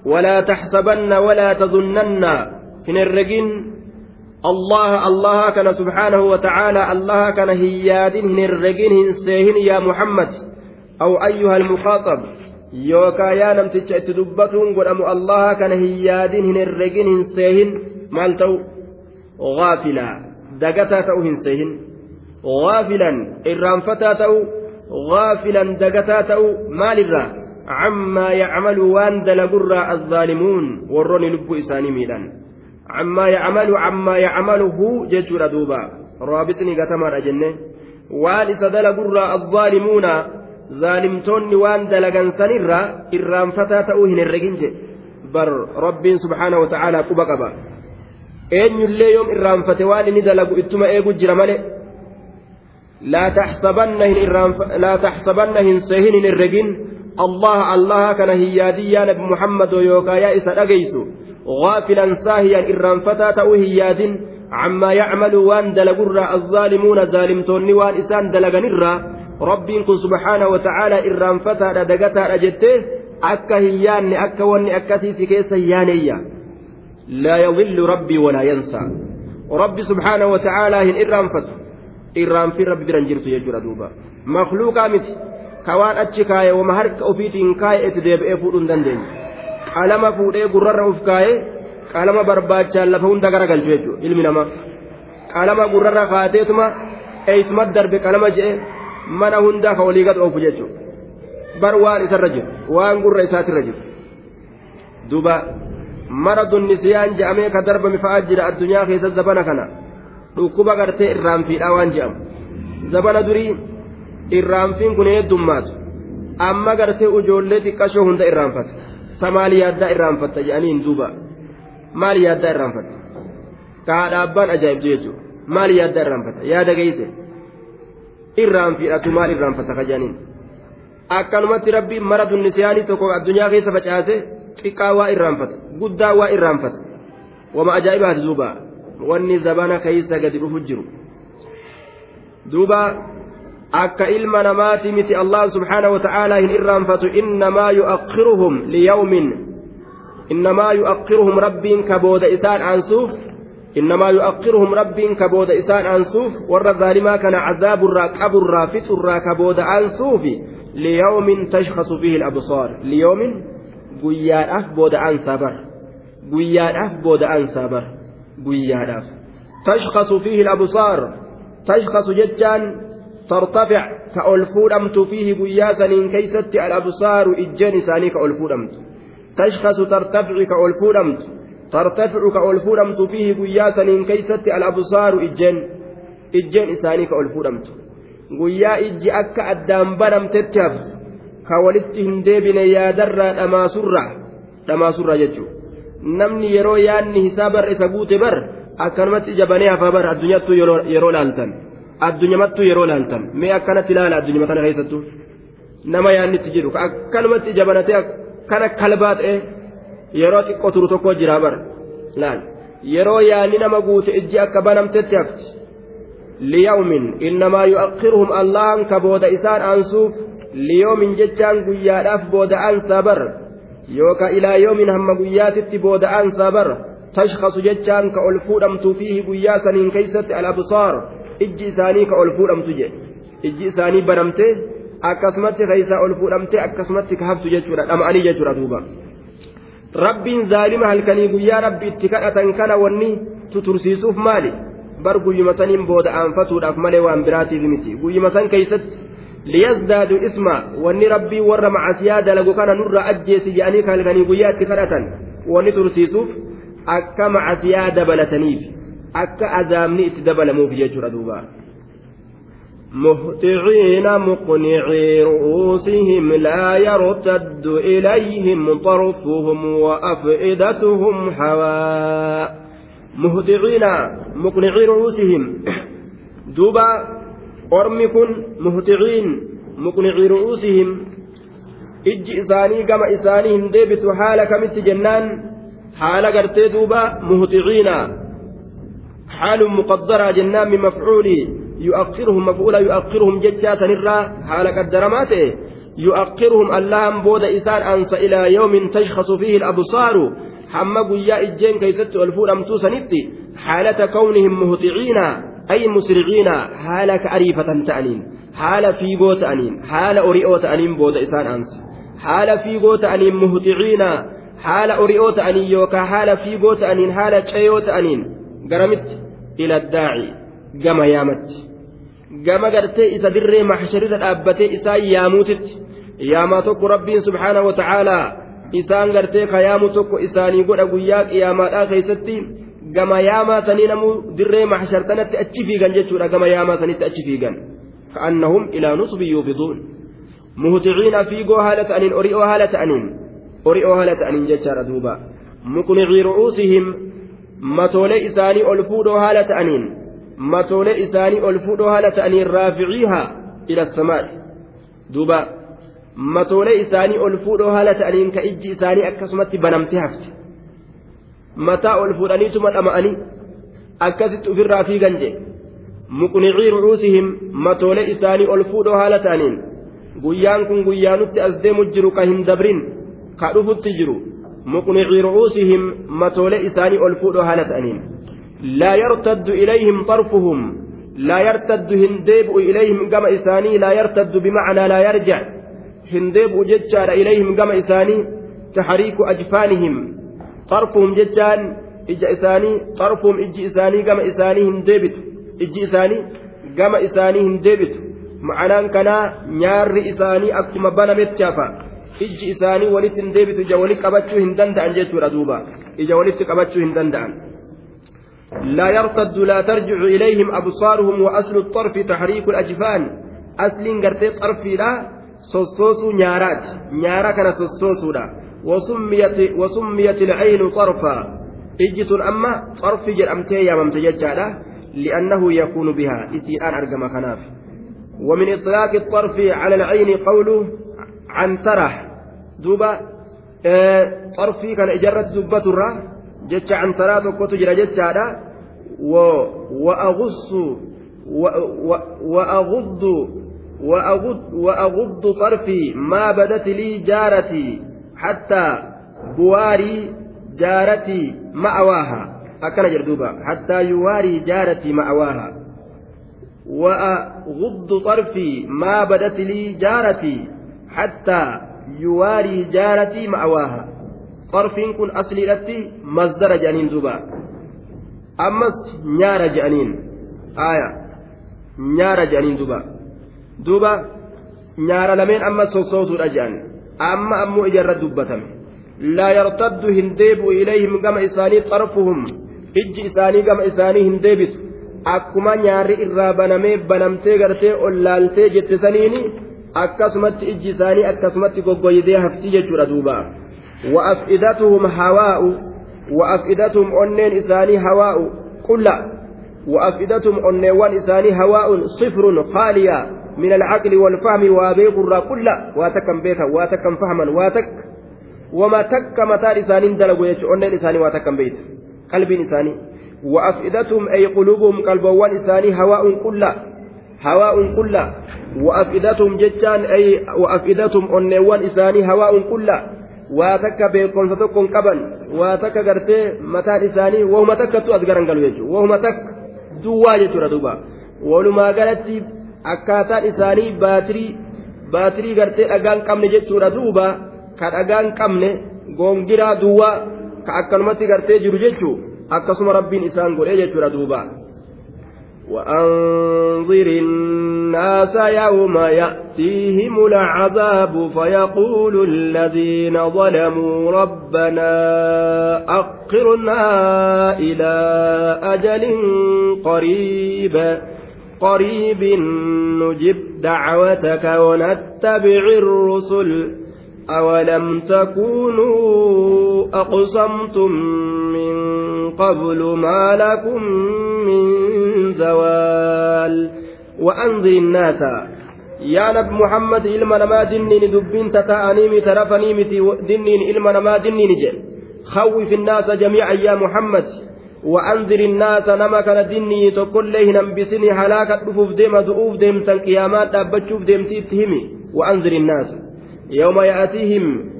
ولا تحسبن ولا تظنن هن الرجن. الله الله كان سبحانه وتعالى الله كان هيادين هنرجين سيهن يا محمد. أو أيها المخاطب. يوكا يا نمتج تدبتون قدام الله كان هيادين هنرجين سيهن. مالتو. غافلا دقتا تو سيهن. غافلا إرانفتا تو غافلا دقتا تو مال الرا عما يعمل وان دلقر الظالمون وروني لب إساني ميلان. عما يعمل عما يعمله ججر دوبا. رابطني قتمر أجنة. وان إسدل قرى الظالمون ظالمتون وان دلقا سنرا إرام فتا تأوهن الرقنج. بر رب سبحانه وتعالى قبا أين يلي يوم إرام فتوان ندلق إتما إيقو جرمالي لا تحسبنهن إرام لا تحسبنهن سهن الرقن الله الله كان هيادي يا نبي محمد ويوكا يا إسا غافلا ساهيا إرانفتا تأوه ياد عما يعمل وان دلقر الظالمون ظالمتون وان إسان دلقنرا ربي كن سبحانه وتعالى إرانفتا دقتا أجته أكا هيان أكا واني أكتي سكيس هيانيا لا يضل ربي ولا ينسى ربي سبحانه وتعالى هن إرانفت إران في ربي برنجرت يجر دوبا مخلوقا مت كوان أتشكاية ومهرك أفيتين كاية اتديب إفور دندين qalama fuudhee gurrarra uf kaa'ee qalama barbaachaan lafa hunda garagalchu jechuudha ilmi namaa qalama gurrarra kaateetuma eeysumat darbe qalama je'e mana hundaa ka walii gad oofu jechuudha bar waan isarra jiru waan gurra isaatirra jiru duuba mara dunnisiyaan je'amee ka darbame fa'aa jira addunyaa keessa zabana kana dhukkuba gartee irraanfiidhaa waan je'amu. Zabana durii irraanfiin kun heddummaatu amma gartee ijoollee xiqqashoo hunda irraanfata. maal yaaddaa irraanfatta jedhaniin duuba? Maal yaaddaa irraanfatta kaadha abbaan ajaa'ibtu jechuudha. Maal yaaddaa irraanfatta yaada geesse irraan fidhatu maal irraanfatta ka jedhaniin akkanumatti rabbiin mara dunnisiyaanii tokko addunyaa keessa facaase xiqqaa waa irraanfata guddaa waa irraanfata wama ajaa'ibaati duuba wanni zabana keessa gadi dhufu jiru duuba. akka ilma namaati miti allah subxaanahu wata'aalaa hin irraanfatu innamaa yu'akkiruhum liyawmin innamaa yu'akkiruhum rabbiin ka booda isaan aansuuf innamaa yu'akkiruhum rabbiin ka booda isaan aansuuf warra zaalimaa kana cazaaburraa qaburraa fixurraa ka booda aansuufi liyawmin tashkhasu fiihi alabsaar liyawmin guyyaadhaaf booda aansaa bar guyyaadhaaf booda aansaa bar guyyaadhaaf tashkhasu fiihi alabsaar tashkhasu jechaan ترتفع كألفودمت فيه قياسا كيست الأبصار إجان ساني كألفودمت تشخص ترتفع كألفودمت ترتفع كألفودمت فيه قياسا كيست الأبصار إجان ijjeen isaanii ka ol fuudhamtu guyyaa ijji akka addaan banamtetti haftu ka walitti hin deebine yaadarraa dhamaasurra dhamaasurra jechuudha namni yeroo yaanni hisaabarra isa guute bar akkanumatti ija banee hafaa bar addunyaattuu yeroo laaltan. Addunyamattuu yeroo laaltan. Mee akkanatti ilaala addunyama kana keessattuu? Nama yaanni itti jedhu akkanumatti ija banatee akkana kalbaa ta'e yeroo xiqqoo turu tokko jira bar. Laal. Yeroo yaanni nama guute ijji akka banamtetti hafti. Liyawmin innamaa yu'akkiruhum allahan ka booda isaan aansuuf liyoomin jechaan guyyaadhaaf booda aansaa bar yookaan ilaa yoomin hamma guyyaatitti booda aansaa bar tashkasu jechaan ka ol fuudhamtu fiihi guyyaa saniin keeysatti al-absaar ijji isaanii ka ol fuudhamtu jedhe ijji isaanii banamte akkasumatti keeysaa ol fuudhamte akkasumatti ka haftu jechuudha dhama'anii jechuudha duuba rabbiin zaalima halkanii guyyaa rabbi itti kadhatan kana wanni tutursiisuuf maali bar guyyuma saniin booda malee waan biraatiif miti guyyuma san keeysatti liyazdaadu isma wanni rabbii warra macasiyaa dalagu kana nurra ajjeesi jedhanii halkanii guyyaa itti kadhatan wanni tursiisuuf akka macasiyaa dabalataniif akka azaabni itti dabalamuuf jechuudha duuba مهطعين مقنعي رؤوسهم لا يرتد إليهم طرفهم وأفئدتهم حواء مهطعين مقنعي رؤوسهم دوبا أرمكن مهطعين مقنعي رؤوسهم إج إساني كما إساني هندبت حال كمت جنان حال قرتي دوبا مهطعين حال مقدرة جنان من مفعولي يؤخرهم مفعولا يؤخرهم ججا سنرا حال قدرمات يؤخرهم اللهم بود إسان أنس إلى يوم تشخص فيه الأبصار حما قيا إجين كيست ألفون أمتو سنتي حالة كونهم مهطعين أي مسرعين حال كأريفة تأنين حال في قوت أنين حال أريئو تأنين بود إسان أنس حال في قوت أنين مهطعين حال أريئو تأنين يوكا حال في قوت أنين حال تشيو تأنين قرمت إلى الداعي قم يامت isa dirree maxsharirra dhaabbatee isaan yaamuutitti yaamaa tokko rabbiin subhaanahu wa ta'aalaa isaan gartee ka yaamu tokko isaanii godha guyyaa qiyaamaadhaa keessatti gama yaamaa sanii namuu dirree maxshar tanatti achi fiigan jechuudha gama yaamaa sanitti achi fiigan ka'annahum ilaa nusbi yuufiduun muhuticiina fiigoo haala ta'aniin ori'oo haala ta'aniin ori'oo haala ta'aniin jechaadha duuba muqnicii ru'uusihim matoolee isaanii ol fuudhoo haala ta'aniin matoolee isaanii ol fuudhoo haala ta'anii raaficiihaa ila samaa duuba matoolee isaanii ol fuudhoo haala ta'aniin ka ijji isaanii akkasumatti banamtee hafte mataa ol fuudhaniituma dhama'anii akkasitti ofirraa fiigan jee muqnicii ru'uusihim matoolee isaanii ol fuudhoo haala ta'aniin guyyaan kun guyyaanutti as deemu jiru ka hin dabrin ka dhufutti jiru muqnicii ru'uusihim matoolee isaanii ol fuudhoo haala ta'aniin لا يرتد إليهم طرفهم لا يرتد هنديب إليهم كما إساني لا يرتد بمعنى لا يرجع هنديب ججار إليهم كما إساني تحريك أجفانهم طرفهم ججان إج إساني طرفهم إج إساني كما إساني هنديبت إج إساني كما إساني هنديبت معنى كنا نيار إساني أكتم بنا متشافا إج إساني ولت هنديبت إجا ولت قبتشو هندندان جيتورا دوبا إجا ولت قبتشو هندندان لا يرتد لا ترجع إليهم أبصارهم وأصل الطرف تحريك الأجفان أصل قرتي طرفي لا صصوص نيارات نيارا كان لا وسميت وسميت العين طرفا. إجت أما طرف جرأمتي يا ممتججة لأنه يكون بها. إسيان أرقم خناف. ومن إطلاق الطرف على العين قوله عن ترح دوبا آه طرفي كان إجرة دبة الراه jecha antaraa tokkotu jira jechaadha وأغص وأغض وأغض طرفي. ما بدت لي جارتي. حتى بواري جارتي مأواها أكن جردوبا حتى يواري جارتي مأواها وأغض طرفي ما بدت لي جارتي حتى يواري جارتي مأواها xarfiin kun asliidhatti masdara jedhaniin duuba ammas nyaara jedhaniin aaya nyaara jedhaniin duuba duuba nyaara lameen ammas sossootuudha jedhan amma ammoo ijarra dubbatame laa yartaddu hin deebi'u ilayhim gama isaanii xarfuhum ijji isaanii gama isaanii hin deebitu akkuma nyaarri irraa banamee banamtee gartee ollaaltee jette saniini akkasumatti ijji isaanii akkasumatti goggoydee hafti jechuudha duuba wa'afidatuhum hawaa'u wa'afidatuhum onneen isaanii hawaa'u qulla wa'afidatuhum onneewwan isaanii hawaa'un sifrun khaaliya waa takkan beekan waa takkan fahman waa takka wama takka mataan isaaniin dalagu jechuudha onneen isaanii waa takkan beeytu qalbiin isaanii وأفئدتهم أي قلوبهم قلبوان إساني هواء كلا هواء كلا وأفئدتهم جتان أي وأفئدتهم أنيوان إساني هواء كلا واتك بيكون ستكون قبل واتك قرتي متان إساني وهم تك قالوا يجو وهم تك دوا دوبا. ولما قالت akkaataan isaanii baatirii baatirii gartee dhagaan qabne jechuudha duuba ka dhagaan qabne goongiraa duwwaa ka akkanumatti gartee jiru jechuu akkasuma rabbiin isaan godhee jechuudha duuba وأنظر الناس يوم يأتيهم العذاب فيقول الذين ظلموا ربنا أقرنا إلى أجل قريب قريب نجب دعوتك ونتبع الرسل. أولم تكونوا أقسمتم من قبل ما لكم من زوال؟ وأنذر الناس. يا نبي محمد إلما نما دنين دبين تتأني مترفني متي دنين إلما نما دنين جل خوف الناس جميعا يا محمد. وأنذر الناس نما كان دني تقول له نبسني هلاك دفوف ديم دؤوف ديم تنقيامات دابتشوف ديم تيتهمي وأنذر الناس يوم يأتيهم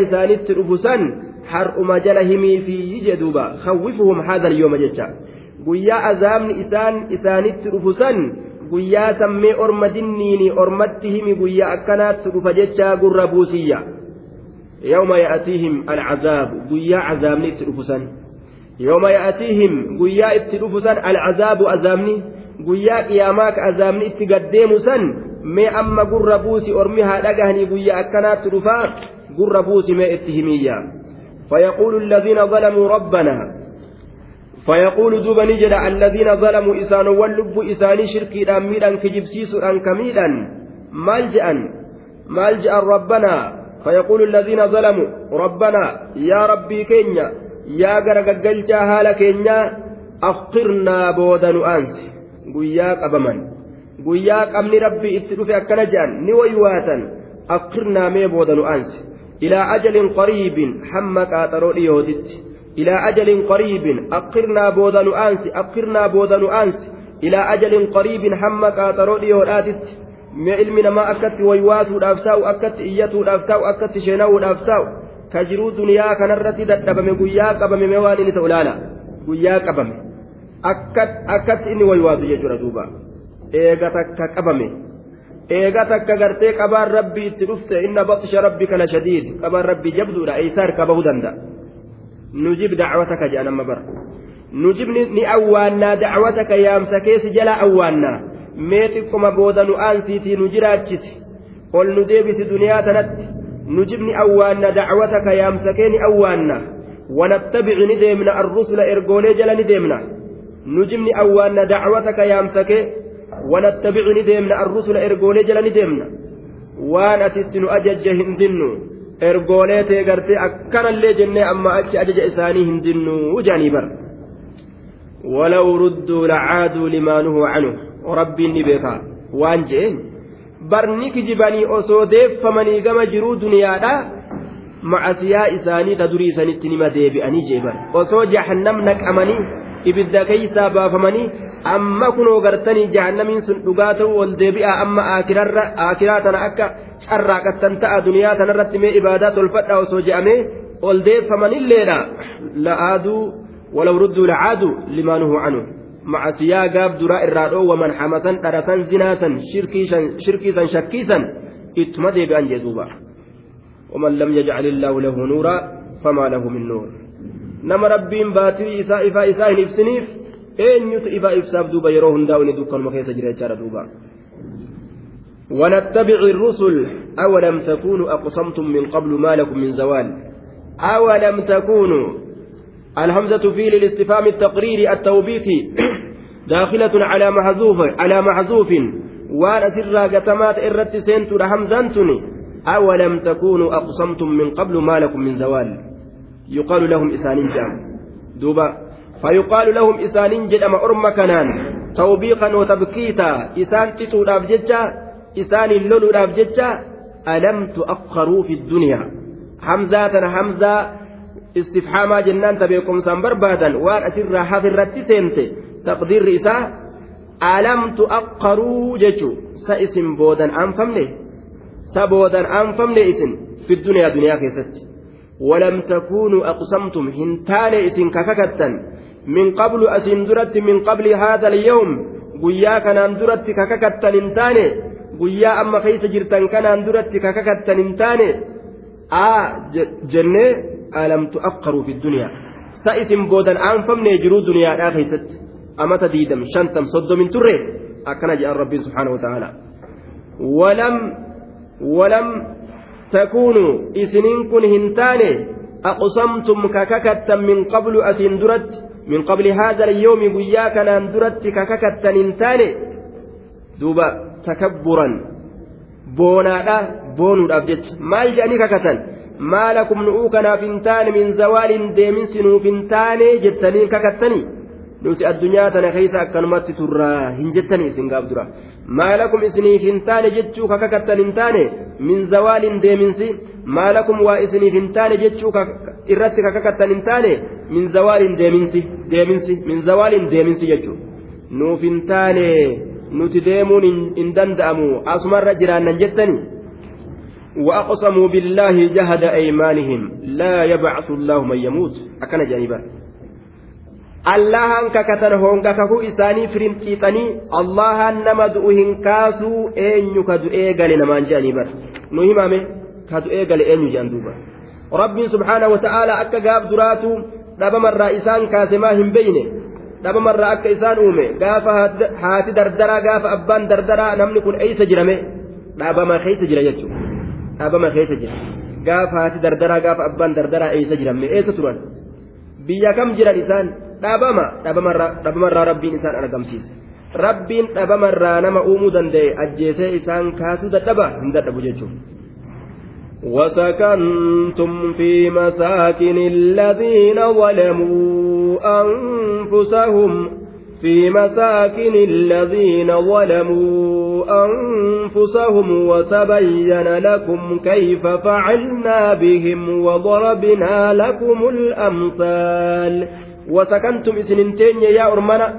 isaanitti dhufu san har'uma jala himiifi jedhuuba khawwifuhum haadha alyooma jecha guyyaa azaabni isaan isaanitti dhufu san guyyaa sammee orma dinniini ormatti himi guyyaa akkanaatti dhufa jecha gurra buusiyya ya'atiihim guyyaa itti dhufu san alcazaabu azaabni guyyaa qiyaamaa ka azaabni itti gaddeemu san mee amma gurra buusi ormi haa dhagahanii guyyaa akkanaatti dhufaa gurra buusi mee itti himiyya فيقول الذين ظلموا ربنا فيقول دوبا نجد الذين ظلموا إسان واللب إساني شركي أميرا كجبسيس أنكميدا ملجأ ملجأ ربنا فيقول الذين ظلموا ربنا يا ربي كينيا يا غرغجلجا هالا كينيا أفقرنا بودا guyyaa qabni rabbi itti dhufe akkana jedhan ni waywaatan akkirnaa mee booda nu aanse ilaa ajalin qariibin hamma qaaxaroo dhiyootitti ilaa ajalin qariibin akkirnaa booda nu aanse akkirnaa booda nu aanse ilaa ajalin qariibin hamma qaaxaroo dhiyoodhaatitti mee ilmi namaa akkatti waywaatuudhaaf taa'u akkatti iyyatuudhaaf taa'u akkatti sheenawuudhaaf taa'u ka jiruu duniyaa kanarratti dadhabame guyyaa qabame mee waan inni ta'u laala guyyaa qabame akkatti inni waywaatu jechuudha duuba eega takka qabame eega takka gartee qabaan rabbii itti dhufte inna baqsha rabbi kana shadiid qabaan rabbii jabduudha eeysaa harka bahuu danda'a nujib dacwataka jedhan amma bara nujib ni awwaannaa dacwataka yaamsa keessi jala awwaannaa mee xiqqoma booda nu aansiitii nu jiraachisi ol nu deebisi duniyaa tanatti nujib ni awwaanna dacwataka yaamsa kee ni awwaanna ونتبع ندمنا الرسل إرجولي جل ندمنا nujibni awwaanna dacwataka yaamsake wanattabicu ni deemna arrusula ergoolee jala ni deemna waan asitti nu ajajje hin dinnu ergoolee tee gartee akkanallee jennee amma achi ajaja isaanii hin dinnu jaanii bar ولو ردوا لعادوا لما نهوا عنه rabbiin ni beeka. Waan je'een barni kijibanii osoo deeffamanii gama jiruu duniyaadha. Macasiyaa isaanii ta durii nima deebi'anii jee bara osoo jahannam naqamanii ibidda keeysaa baafamanii amma kunoo gartanii jahannamiin sun dhugaa ta'u wal deebi'aa amma aakiraa tana akka carraaqattan ta'a duniyaa tanarratti mee ibaadaa tolfadha osoo je'amee ol deeffamanilleedha la'aaduu walaw rudduu la'aaduu limaa nuhu gaaf duraa irraa dhoowwaman hamasan dharasan zinaasan shirkiisan shakkiisan ittuma deebi'an jee duuba ومن لم يجعل الله له نورا فما له من نور baatirii isaa ifaa isaa hin ibsiniif eenyutu ifaa ibsaaf duuba yeroo hundaa'u inni dukkanuma keessa jira jechaadha duuba ونتبع الرسل أولم تكونوا أقسمتم من قبل ما لكم من زوال أولم تكونوا الهمزة في للاستفهام التقريري التوبيخي (coughs) داخلة على محذوف على محذوف. وأنا سر قتمات إرت سنت همزنتني. أولم تكونوا أقسمتم من قبل ما لكم من زوال؟ يقال لهم إسانين جام. دوبا. فيقال لهم إسانين جدام أرم كنان. توبيقا وتبكيتا. إسان تتو ججا. إسان اللولو ججا. ألم تؤخروا في الدنيا؟ حمزة حمزة istifhaamaa jennaan tabeekumsaan barbaadan waan asirraa hafirratti seente taqdiirri isaa alam tu'aqqaruu jechuu sa isin boodan aanfamne sa boodan aanfamne isin fi duniyaa duniyaa keessatti ولم تكونوا أقسمتم هنتان إسن كككتا من قبل أسن درت من قبل هذا اليوم قيا كان درت كككتا هنتان قيا أما خيس جرتان كان درت كككتا هنتان آه جنة alam tu'aqqaruu fi duniyaa sa isin boodan aanfamne jiruu duniyaadhaa keessatti amata diidam shantam soddomin turre akkana jedhan rabbiin subhaanahu wataaalaa walam walam takuunuu isiniin kun hin taane aqsamtum kakakattan min qablu asiin duratti min qabli haadha alyawmi guyyaa kanaan duratti kakakattan hin taane duuba takabburan boonaadha boonuudhaaf jecha maal jedhanii kakatan maa lakum nu'uu kanaaf hin taane min zawaalin deeminsi nuuf hin taane jettanii kakattanii nuti addunyaa tana keessa akkanumatti turraa hin jettanii isin gaaf dura maa lakum isiniif hin taane jechuu kakakattan hin taane min zawaalin deeminsi maa lakum waa isiniif hin taane jechuu irratti kakakattan hin taane min zawaalin deeminsi deeminsi min zawaalin deeminsi jechuu nuuf hin taane nuti deemuun hin danda'amu asumarra jiraannan jettanii وأقسموا بالله جهد أيمانهم لا يبعث الله من يموت أكن جانبا du'u hin kaasuu eenyu ka du'ee gale namaan je'anii bar nu himame ka du'ee gale eenyu je'an duuba rabbiin subhaana wata'aalaa akka gaaf duraatu dhabamarraa isaan kaase maa hin beyne dhabamarraa akka isaan uume gaafa haati dardaraa gaafa abbaan dardaraa namni kun eeysa jirame dhabama keeysa jira jechuudha dhaabama keessa jira gaafa haati dardaraa gaafa abbaan dardaraa eessa jiran eessa turan biyya kam jiran isaan dhaabama dhaabamarraa rabbiin isaan argamsiise rabbiin dhaabamarraa nama uumuu danda'e ajjeesee isaan kaasuu dadhaba hin dadhabu jechuudha. وسكنتم في مساكن الذين ظلموا أنفسهم في مساكن الذين ظلموا أنفسهم وتبين لكم كيف فعلنا بهم وضربنا لكم الأمثال. وسكنتم إسننتين يا أرمنا.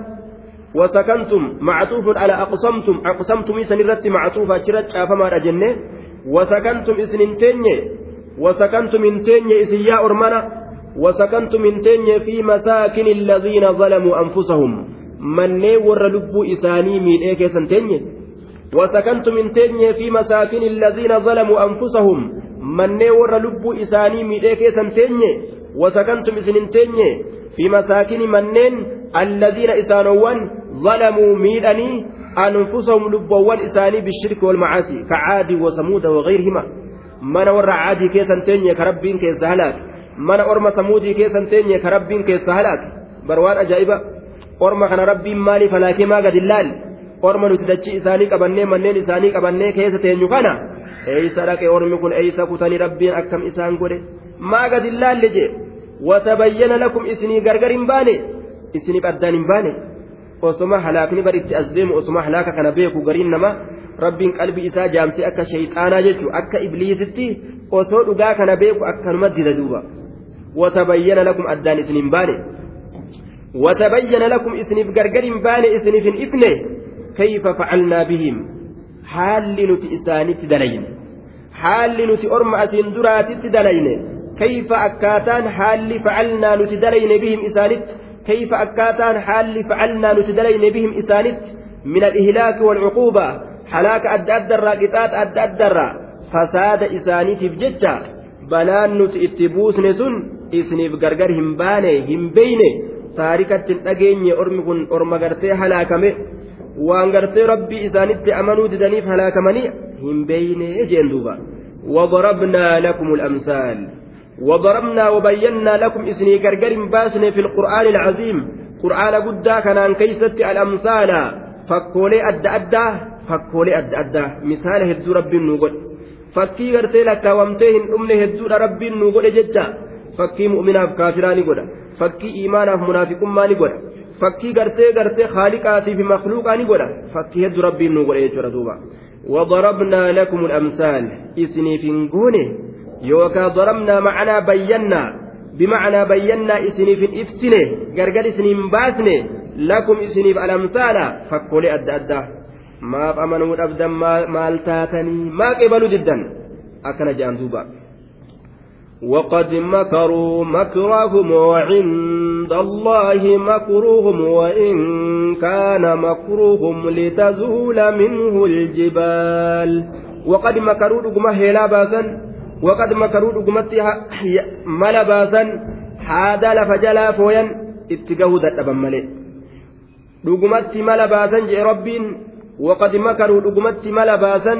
وسكنتم معطوف على أقسمتم. أقسمتم إسنرت معطوف أشرت فما رجنة. وسكنتم إسننتين وسكنتم انتين إسن يا أرمنا. وسكنتم انتين في مساكن الذين ظلموا أنفسهم. Manneen warra lubbuu isaanii miidhee keessan teenye? وسكنتم من تنية في مساكن الذين ظلموا أنفسهم من ور لبوا إساني ميديك سنتنية وسكنتم إسن تنية في مساكن منين الذين إسانوان ظلموا ميدني أنفسهم لبوا إساني بالشرك والمعاصي كعاد وثمود وغيرهما من ور عادي كيسن تنية كربين كيس هلاك من أرم ثمودي كيسن تنية كربين كيس هلاك بروان أجائبة orma kana rabbiin maaliif halaakee maa gadi laal? Orma nuti dachii isaanii qabannee manneen isaanii qabannee keessa teenyu kana eeysa dhaqe ormi kun eeysa kutanii rabbiin akkam isaan godhe? Maa gadi laalle jee? Watabayyana lakum isinii gargar hin baane? Isiniif addaan hin baane? Osoma halaakni bar itti as deemu osoma halaaka kana beeku gariin nama rabbiin qalbii isaa jaamsee akka shayxaanaa jechuu akka ibliisitti osoo dhugaa kana beeku akkanuma dida duuba. Watabayyana lakum addaan isin hin baane وتبين لكم إسنف قرقر بان إسنف إفنه كيف فعلنا بهم. حال نتي إساني تدلين. حال نتي أرم أسين درات تدلين. كيف أكاتان حال فعلنا نتدلين بهم إسانت كيف أكاتان حال فعلنا نتدلين بهم إسانت من الإهلاك والعقوبة. حلاك أد أدر قطات أد أدر فساد إساني تفججا بلان نتي إتبوس نسن إسنف قرقر هم باني هم بيني taarikatti hin dhageenye ormi kun orma gartee halaakame waan gartee rabbii isaanitti amanuu didaniif halaakamanii hin beeyne jeen duuba وضربنا لكم الأمثال وضربنا وبينا لكم إسني قرقر باسني في القرآن العظيم قرآن قدا كان كيست الأمثال فكولي أدى أدى فكولي أدى أدى مثال هدو رب gartee lakkaawamtee hin dhumne hedduudha rabbiin nu godhe jecha fakkii mu'minaaf kaafiraa ni godha fakkii imaanaaf munaafiqummaa ni godha fakkii gartee gartee haaliqaatii fi makluuqaa ni godha fakkii hedduu rabbiin nu godhe jechuudha duuba وضربنا لكم الأمثال إسني في نقونه يوكا ضربنا معنا بينا بمعنى بينا إسني في إفسنه قرقل إسني باسنه لكم إسني في الأمثال فكولي أدى أدى amanuu dhabdan maal taatanii maa qebalu diddan akkana jedhan duuba وقد مكروا مكرهم وعند الله مكرهم وإن كان مكرهم لتزول منه الجبال. وقد مكروا دقمة هلا باسا وقد مكروا دقمة ملا باسا هذا لفجلا فويا. اتقوا ذات ملئ دقمة ملا باسا جئ ربين. waqad makaruu dhugumatti mala baasan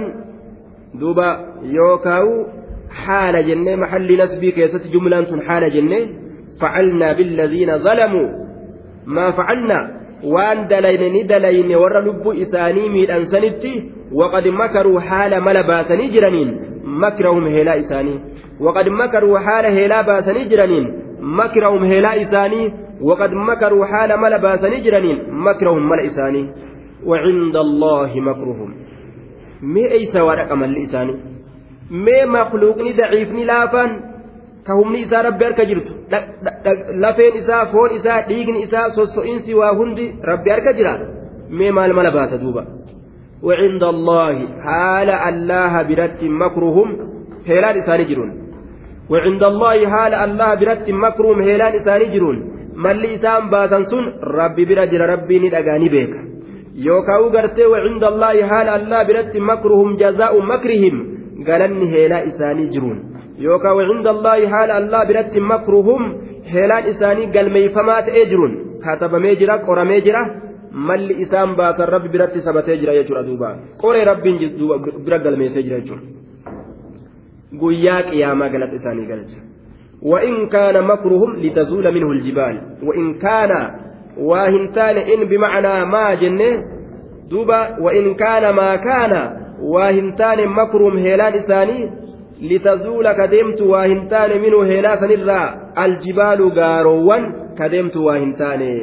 duuba yookaa'u keessatti jumlaan tun haala jennee facalnaa billadhiina zalamuu maa facalnaa waan dalayne ni dalayne warra lubbuu isaanii miidhansanitti waqad makaruu haala mala baasanii jiraniin makrahum heelaa isaanii waqad makaruu haala heelaa baasanii jiraniin makrahum heelaa isaanii waqad makaruu haala mala baasanii jiraniin makrahum mala isaanii وعند الله مكرهم waa dhaqa malli isaanii mee makluuqni daciifni laafaan ka humni isaa rabbi harka jirtu lafeen isaa foon isaa dhiigni isaa sosso'insi waa hundi rabbi harka jira mee maal mala baasa duuba وعند الله حال الله برت مكرهم هيلان إساني جرون وعند الله حال الله برت مكرهم هيلان إساني جرون ملي إسان باسن سن ربي برجر ربي ندقاني بيك yookaan gartee wacinda allaahi haala allaa biratti makruhum jazaa'u makrihim galanni heelaa isaanii jiruun yookaan wacinda allaahi haala allaa biratti makruhum heelaan isaanii galmeeyfamaa ta'ee jiruun katabamee jira qoramee jira malli isaan baasan rabbi biratti sabatee jira jechuudha duuba qoree rabbiin bira galmeessee jira jechuudha guyyaa qiyaamaa galata isaanii galcha وإن كان مكرهم لتزول منه الجبال وإن كان taane in bimacnaa maa jenne duuba وإن كان ما كان waa hin taane makruum heelaan isaanii litazuula kadeemtu waa hin taane minuu heelaa sanirraa aljibaalu gaaroowwan kadeemtu waa hin taane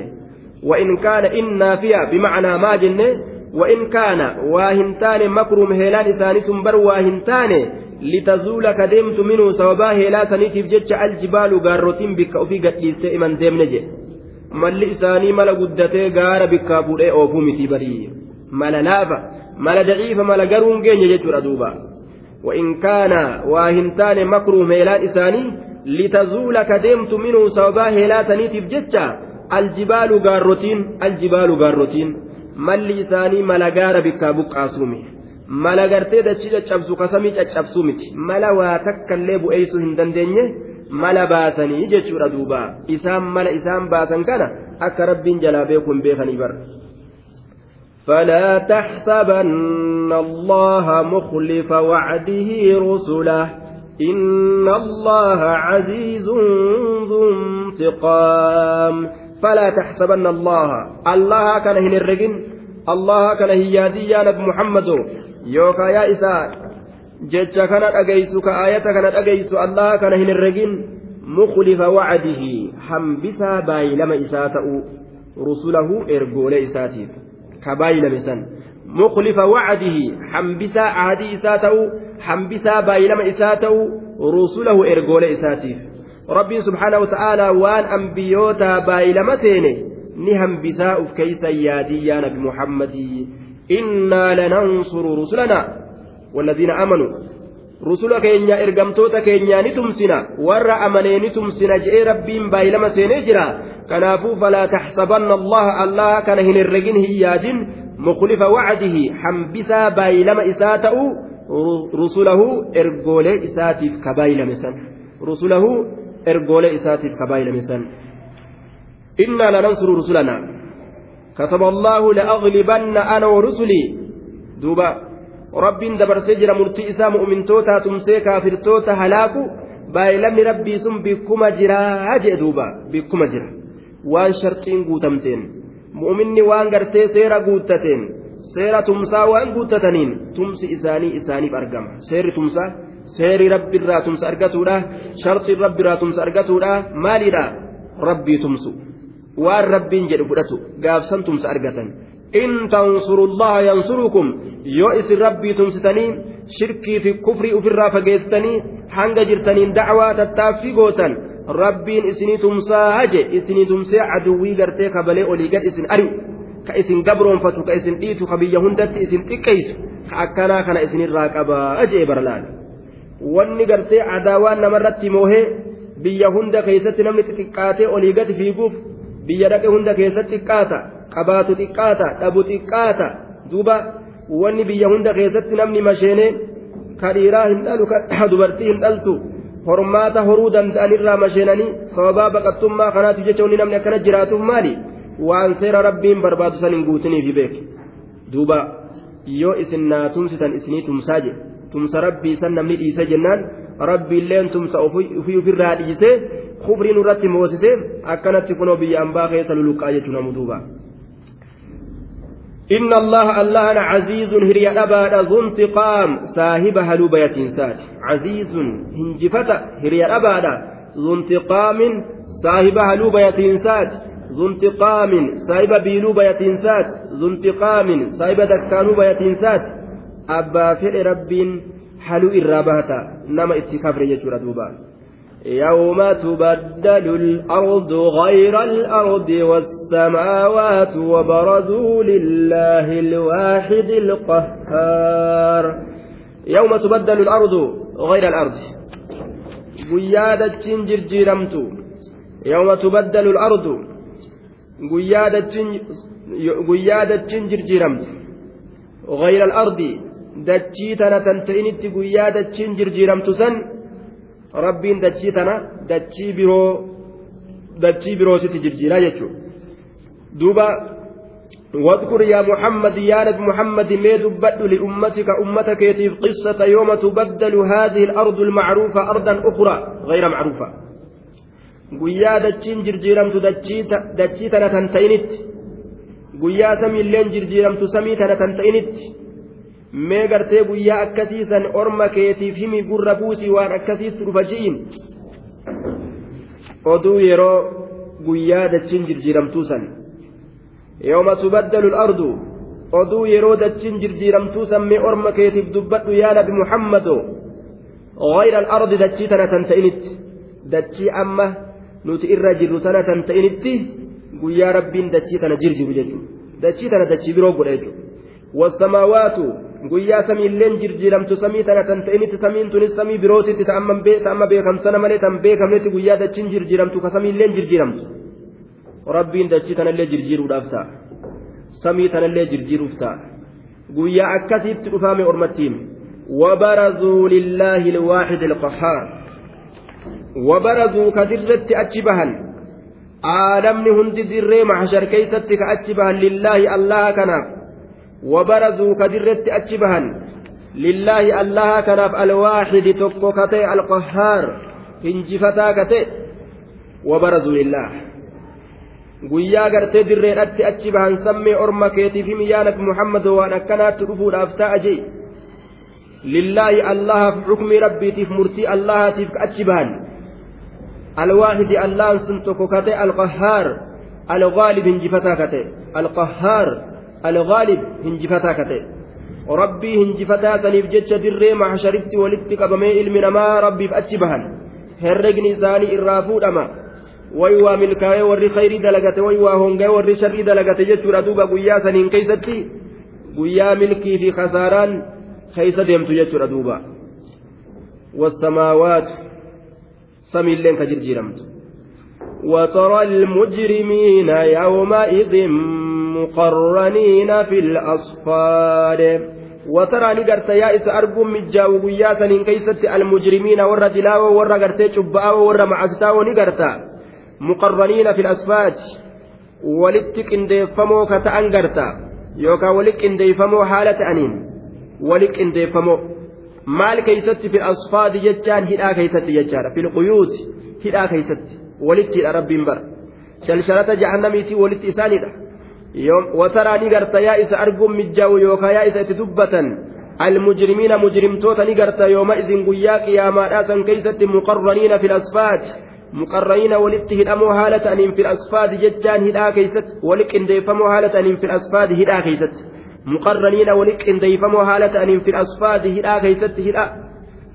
وإن كان إن نافية بمعنى ما جنة وإن كان واهنتان مكروم هيلان إساني سنبر واهنتان لتزول كدمت منه سوابا هيلا سنيتف جتش الجبال غاروتين بك وفي قد يستئمن ديمنجي malli isaanii mala guddatee gaara bikkaa fuudhee oofuu miti barii mala laafa mala daciifa mala garuun geenye jechuudha duuba وإن كان واهنتان مكروه ميلان إساني لتزول كدمت منه سوبا هيلاتني تفجتشا الجبال غاروتين الجبال غاروتين malli isaanii mala gaara bikkaa buqqaasuumi mala gartee dachii caccabsu kasamii caccabsuu miti mala waa takka illee bu'eessuu hin dandeenye mala baasanii jechuudha duuba isaan mala isaan baasan kana akka rabbiin jalaa beekuun beekanii bar فلا تحسبن الله مخلف وعده رسله. إن الله عزيز ذو انتقام. فلا تحسبن الله. الله كان كنه الرجل. الله كنه يادي يا محمد. يوكا يا إساء جتش كانت أجيسك آيتك كانت أجيس الله كان كنه الرجل. مخلف وعده. حمبسا باي لما إساته رسله إرجو لإساته hambisaa ahadii isaa ta'u hambisaa baay'ilama isaa ta'u rusulahu ergoolee isaatiif rabbiin subhaanahu wata'aalaa waan ambiyootaa baay'ilama seene ni hambisaa uf keeysan yaadii yaa nabi muhammadii innaa lanansuru rusulanaa والذين آمنوا رسول كينيا إرقمتوتا كينيا نتمسنا ورى أمني نتمسنا جئ ربين بايلما سينجرا كنافو فلا تحسبن الله الله كان هن الرجين هياد مخلف وعده حنبسا بايلما إساتأ رسله إرقولي إساتيف كبايلما سن. رسله إرقولي إساتيف كبايلما سن. إنا لننصر رسلنا. كتب الله لأغلبن أنا ورسلي. دوبا. rabbiin dabarsee jira murtii isaa mu'mintootaa tumsee kaafirtoota halaaku baay'ilamni rabbii sun bikkuma jiraa jee duuba bikkuma jira waan sharxiin guutamteen. Mu'minni waan gartee seera guuttateen. Seera tumsaa waan guuttataniin tumsi isaanii isaaniif argama. Seerri tumsaa seerri rabbiirraa tumsa argatuudha. Sharxiin rabbiirraa tumsa argatuudha. Maaliidha rabbii tumsu. Waan rabbiin jedhu fudhatu gaafsan tumsa argatan. In tansurullaha yansurukum yoo isin rabbii tumsitanii shirkii fi kufrii ofirraa fageessitanii hanga jirtaniin dacwaa tattaaffii gootan rabbiin isinii tumsaa haje isinii tumsee aduwwii gartee kabalee olii gad isin ari'u ka isin gabroonfatu ka isin dhiitu ka biyya hundatti isin xiqqeessu ka akkanaa kana isinirraa qabaa jee barlaan wanni gartee adaawaan namarratti moohee biyya hunda keessatti namni xixiqqaatee olii gad fiiguuf biyya dhaqe hunda keessatti xiqqaata qabaatu xiqqaata dhabu xiqqaata duuba. Wanni biyya hunda keessatti namni masheenee ka dhiiraa hin dhalu ka dubartii hin dhaltu hormaata horuu danda'anirraa masheenanii sababaa baqattummaa kanaatiif jecha wanni namni akkana jiraatuuf maali waan seera rabbiin barbaadu san hin guutiniifi beek duuba yoo isin naa tumsitan isinii tumsaa jedhe tumsa rabbii san namni dhiise jennaan rabbiilleen tumsa ofii ofirraa dhiisee kufriin irratti moosisee akkanatti kunoo biyya ambaa keessa luluqqaa jechuun namu duuba. إن الله الله عزيز هري أبا ذو انتقام صاحب هلوبة يتنسات. عزيز هنجفة هري أبا ذو انتقام صاحب هلوبة يتنسات. ذو انتقام صاحب بيلوبة يتنسات. ذو انتقام صاحب دكانوبة يتنسات. أبا فعل رب حلو إرابهتا. نما اتكافر يجور دوبان. يوم تبدل الأرض غير الأرض والسماوات وبرزوا لله الواحد القهار. يوم تبدل الأرض غير الأرض. قيادة جرجيرمت يوم تبدل الأرض. قيادة جرجيرمت غير الأرض. دجيتنا تنتئنت قيادة جرجيرمت سن. Rabbiin dachii tana dachii biroo dachii birootitti jirjiiraa jechuudha duuba واذكر يا محمد يا نبي محمد ما دبت لأمتك أمتك يتيف قصة يوم تبدل هذه الأرض المعروفة أرضا أخرى غير معروفة guyyaa dachiin jirjiiramtu dachii tana tan ta'initti guyyaa samii illeen jirjiiramtu samii tana tan ta'initti mee gartee guyyaa akkasiisan orma keetiif himi gurra buusii waan akkasiitti dhufa ji'in oduu yeroo guyyaa dachiin jirjiiramtuu san yooma tubaddalu ardu oduu yeroo dachiin jirjiiramtuu san mee orma keetiif dubbadhu yaa nabi muhammado غير الأرض دتشي تنا تنتئنت دتشي أما نوت إرى جرو تنا تنتئنت قويا ربين دتشي تنا جرجر جرجو دتشي تنا دتشي برو والسماوات guyyaa samiilleen jirjiiramtu samii tana tan ta'initti samiin tunis samii birootitti ta'amma beekamsana malee tan beekamnetti guyyaa dachiin jirjiiramtu ka samiilleen jirjiiramtu rabbiin dachii tanallee jirjiiruudhaaf ta'a samii tanallee jirjiiruuf ta'a guyyaa akkasiitti dhufaame ormattiin وبرزوا لله الواحد القهار وبرزوا كدرت أتشبهن عالمني هند دري محشر كيستك أتشبهن لله الله كناف وبرزوا كدرت أتشبها لله الله كناف الواحد تكو كتي القهار هنجفتا كتي وبرزوا لله guyyaa gartee dirreedhatti achi bahan sammee orma keetiif himi yaa nabi muhammad waan akkanaatti dhufuudhaaf ta'a jee lillaahi allahaaf xukmii rabbiitiif murtii allahaatiif achi bahan alwaahidi allahan sun tokko kate alqahaar algaalib hinjifataa kate alqahaar rabbii hinjifataa saniif jecha dirree mahsharitti walitti qabamee ilmi namaa rabbiif achi bahan herregni isaanii irraa fuudhama way waa milkaa'ee warri khayrii dalagate way waa honga'ee warri sharrii dalagate jechuudha duuba guyyaa saniin keeysatti guyyaa milkii fi kasaaraan keeysa deemtu jechuudha duuba والسماوات سمي اللين كجرجيرمت وترى المجرمين يومئذ مقرنين في الأصفاد. وترى نقرت يا إس أرجو مجاو قياسا إن كيست المجرمين ورا دلاوة ورا قرتي شباوة ورا معستاوة نقرت. مقرنين في الأصفاد. ولتك انديفمو كتأن قرت يوكا ولك انديفمو حالة أنين. ولك انديفمو maal keeysatti fi asfaadi jechaan hidhaa keeysatti jechaadha fil quyuuti hidhaa keeysatti walitti hidha rabbiin bara shalshalata jahannamiitii walitti isaanidha wasaraa ni garta yaa isa arguun mijjaa'u yookaan yaa isa itti dubbatan المجرمين مجرمتوتا نقرتا يومئذ قيا قياما آسا كيست مقرنين في الأصفاد. مقرنين ولت هدامو هالة أنين في الأصفاد ججان هدا كيست. ولك انديفمو هالة أنين في الأصفاد هدا كيست. مقرنين ولك انديفمو هالة أنين في الأصفاد هدا كيست. هدا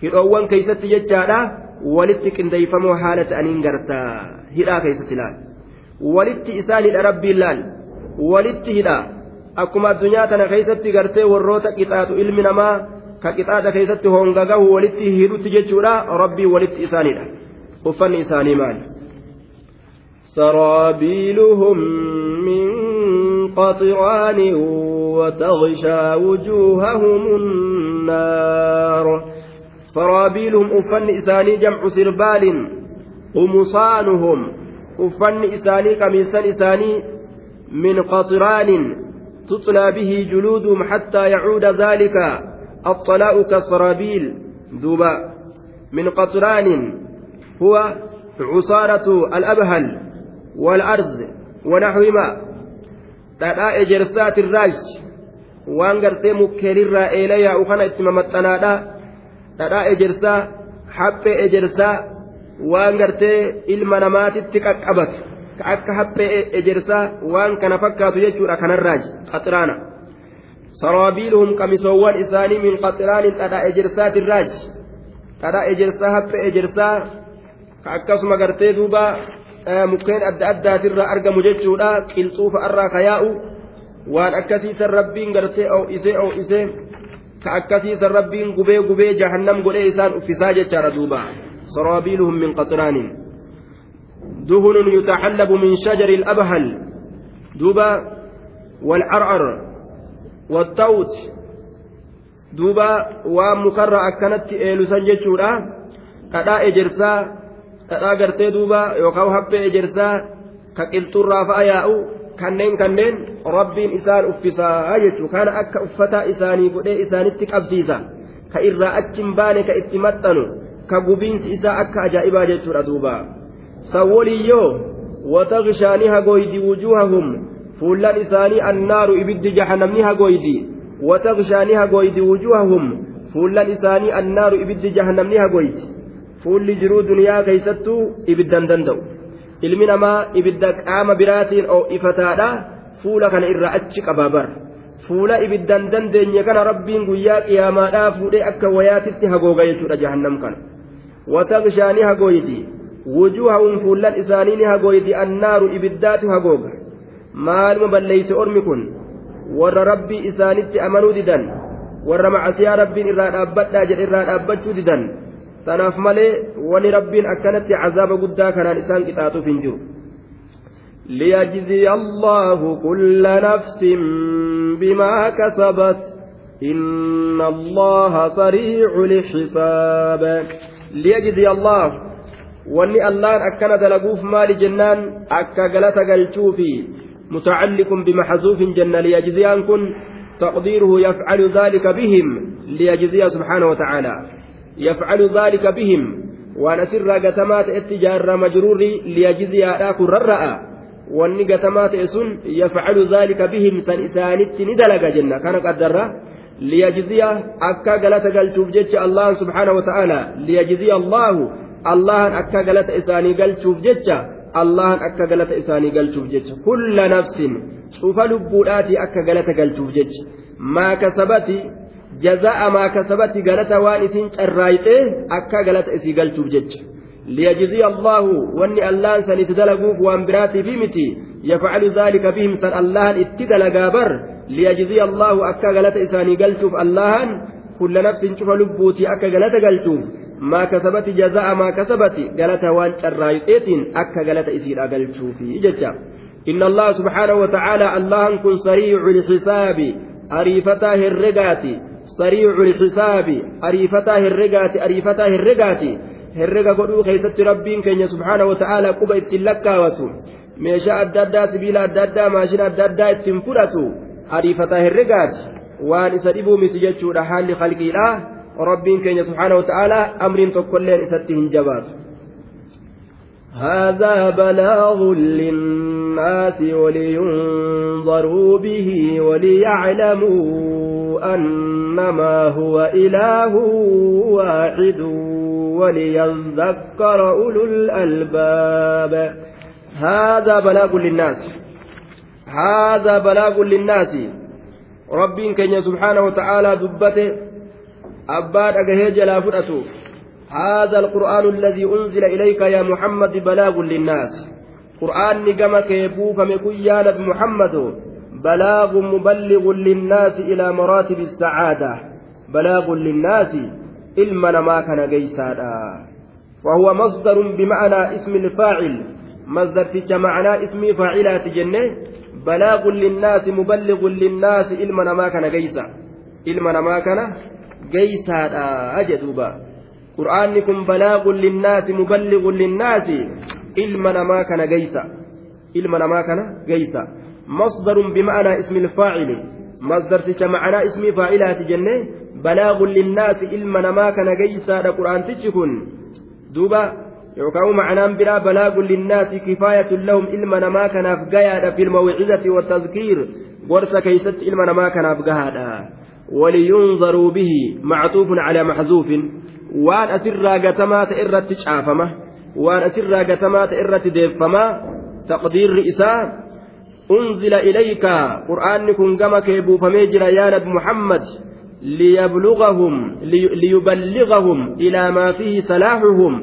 هدوان كيست ججانا. ولت انديفمو هالة أنين قرتا هدا كيست لال. ولت إسان ربي لال. ولت هدا akkuma addunyaa tana keessatti gartee warroota qixaatu ilmi namaa ka qixaata keessatti hongagahu walitti hidhutti jechuudha rabbii walitti isaanidha uffanni isaanii maali سرابيلهم من قطران وتغشى وجوههم النار سرابيلهم أفن إساني جمع سربال قمصانهم أفن إساني كميسان إساني من قطران تطلى به جلودهم حتى يعود ذلك الطلاء كالسرابيل دوبا من قطران هو عصارة الأبهل والأرز ونحوهما تداء جرسات الراج gartee mukkeelirraa eela yaa'u kana itti mamaxxanaadha dhadhaa ejersaa haphee ejersaa waan gartee ilma namaatitti qaqqabatu ka akka haphee ejersaa waan kana fakkaatu jechuudha kanarraaji qaxiraana saraabiiluhum qamisoowwan isaanii min qaxiraanin dhadhaa ejersaatirraaji dhadhaa ejersaa haphee ejersaa ka akkasuma gartee duuba mukkeen adda addaatirraa argamu jechuudha qilxuufa irraa kayaa'u waan akkasiisan rabbiin gartee oo'isee oo'isee ka akkasiisan rabbiin gubee gubee jahannam godhee isaan uffisaa jechaadha duuba saraabiiluhum min qaxiraanin دهن يتحلب من شجر الأبهل دوبا والعرعر والتوت دوبا ومكرر أكنت إيلوسان جتشورا كدا إجرسا كدا قرتي دوبا يوكاو حبي إجرسا كقلتورا فأياؤو kanneen kanneen rabbiin isaan uffisaa jechuu kana akka uffataa isaanii godhee isaanitti qabsiisa ka irraa achi hin baane ka itti maxxanu ka gubiinsi isaa akka ajaa'ibaa jechuudha duuba سوليو وتغشاني هقويدي وجوههم فلان إساني النار إبد جهنمني hagooydi وتغشاني هقويدي وجوههم فلان إساني النار إبد جهنمني hagooydi fuulli jiruu duniyaa كيستو ibiddan دندو ilmi namaa ibidda qaama biraatiin oo'ifataadha fuula kana irraa achi qabaabar fuula ibiddan dandeenye kana rabbiin guyyaa qiyaamaadhaa fuudhee akka wayaatitti hagooga jechuudha jahannam kana. Watagshaanii hagooydi wujuuhahum fuullan isaanii ni hagooyti annaaru ibiddaatu hagooga maaluma balleeyse ormi kun warra rabbii isaanitti amanuu didan warra macasiyaa rabbiin irraa dhaabbadhaa jedhe irraa dhaabbachuu didan tanaaf malee wani rabbiin akkanatti cazaaba guddaa kanaan isaan qixaaxuuf hin jiru ليجزي الله كل نفس بما كسبت إن الله سريع الحساب ليجزي الله wanni allaan akkana dalaguuf maali jennaan? Akka galata galchuufi mutacalliqun bimaxzuufin jenna. Liyajziyaan kun تقديره يفعل ذلك بهم ليجزي سبحانه وتعالى يفعل ذلك بهم وأنا سر قتمات اتجار مجرور ليجزي أداك الرأى وأني قتمات إسن يفعل ذلك بهم سن إسانت ندلق جنة كان قدر ليجزي أكا قلت قلتوف الله سبحانه وتعالى ليجزي الله allahan akka galata isaanii galchuuf jecha allahan akka galata isaanii galchuuf jecha kulla nafsin cufa lubbuudhaatii akka galata galchuuf jecha maa kasabati jazaa'a maa kasabati galata waan isiin carraayxee akka galata isii galchuuf jecha ليجزي الله واني الله سنتدلقوف وان براتي في متي يفعل ذلك بهم سن الله اتدلقا بر ليجزي الله أكا غلط إساني قلتوف الله كل نفس شوف لبوتي أكا غلط قلتوف carraayxeetiin akka galata isiidha galchuufi jecha inna allaha subhaanahu wa ta'aala allahan kun sariicu lxisaabi ariifataa herregaati sariicu lxisaabi ariifataa herregaati ariifataa herregaati herrega godhuu keeysatti rabbiin keenya subhaanahu wa ta'aala quba ittiin lakkaawatu meeshaa adda addaa sibiila adda addaa maashina adda addaa ittiin fudhatu ariifataa herregaati waan isa dhibuu miti jechuudha haalli qalqiidha rabbiin keenya subhaanahu wata'aalaa amriin tokkolleen isatti hin هذا بلاغ للناس ولينظروا به وليعلموا أنما هو إله واحد وليذكر أولو الألباب. هذا بلاغ للناس. هذا بلاغ للناس. رب كن سبحانه وتعالى دبته أباد أجهي جلا فرأته هذا القرآن الذي أنزل إليك يا محمد بلاغ للناس. قرآن نقم كيبوف مكيان محمد. بلاغ مبلغ للناس إلى مراتب السعادة. بلاغ للناس إلما ما كان قيسادا وهو مصدر بمعنى اسم الفاعل. مصدر تج معنى اسم فاعلات جنة. بلاغ للناس مبلغ للناس إلما ما كان قيسا إلما ما كان قيسادا أجدوبا qur'aanni kun balaagun linnaasi muballigun linnaasi ilma namaa kana geysa ilma namaa kana geysa masdarun bima'anaa ismi ilfaacili masdarticha ma'anaa ismii faacilaati jenne balaagun linnaasi ilma namaa kana geysaadha qur'aantichi kun duuba yookaan ma'anaan biraa balaagun linnaasi kifaayatun lahum ilma namaa kanaaf gayaadha filmawcizati watazkiir gorsa keeysatti ilma namaa kanaaf gahaadha ولينظروا به معطوف على محذوف ta'e irratti caafama waan asirraa gatamaa ta'e irratti deeffama taqdiirri isaa unzila ilayka qur'aanni kun gama kee buufamee jira yaa nabi muhammad liyablughahum liyuballighahum ilaa maa fihi salaahuhum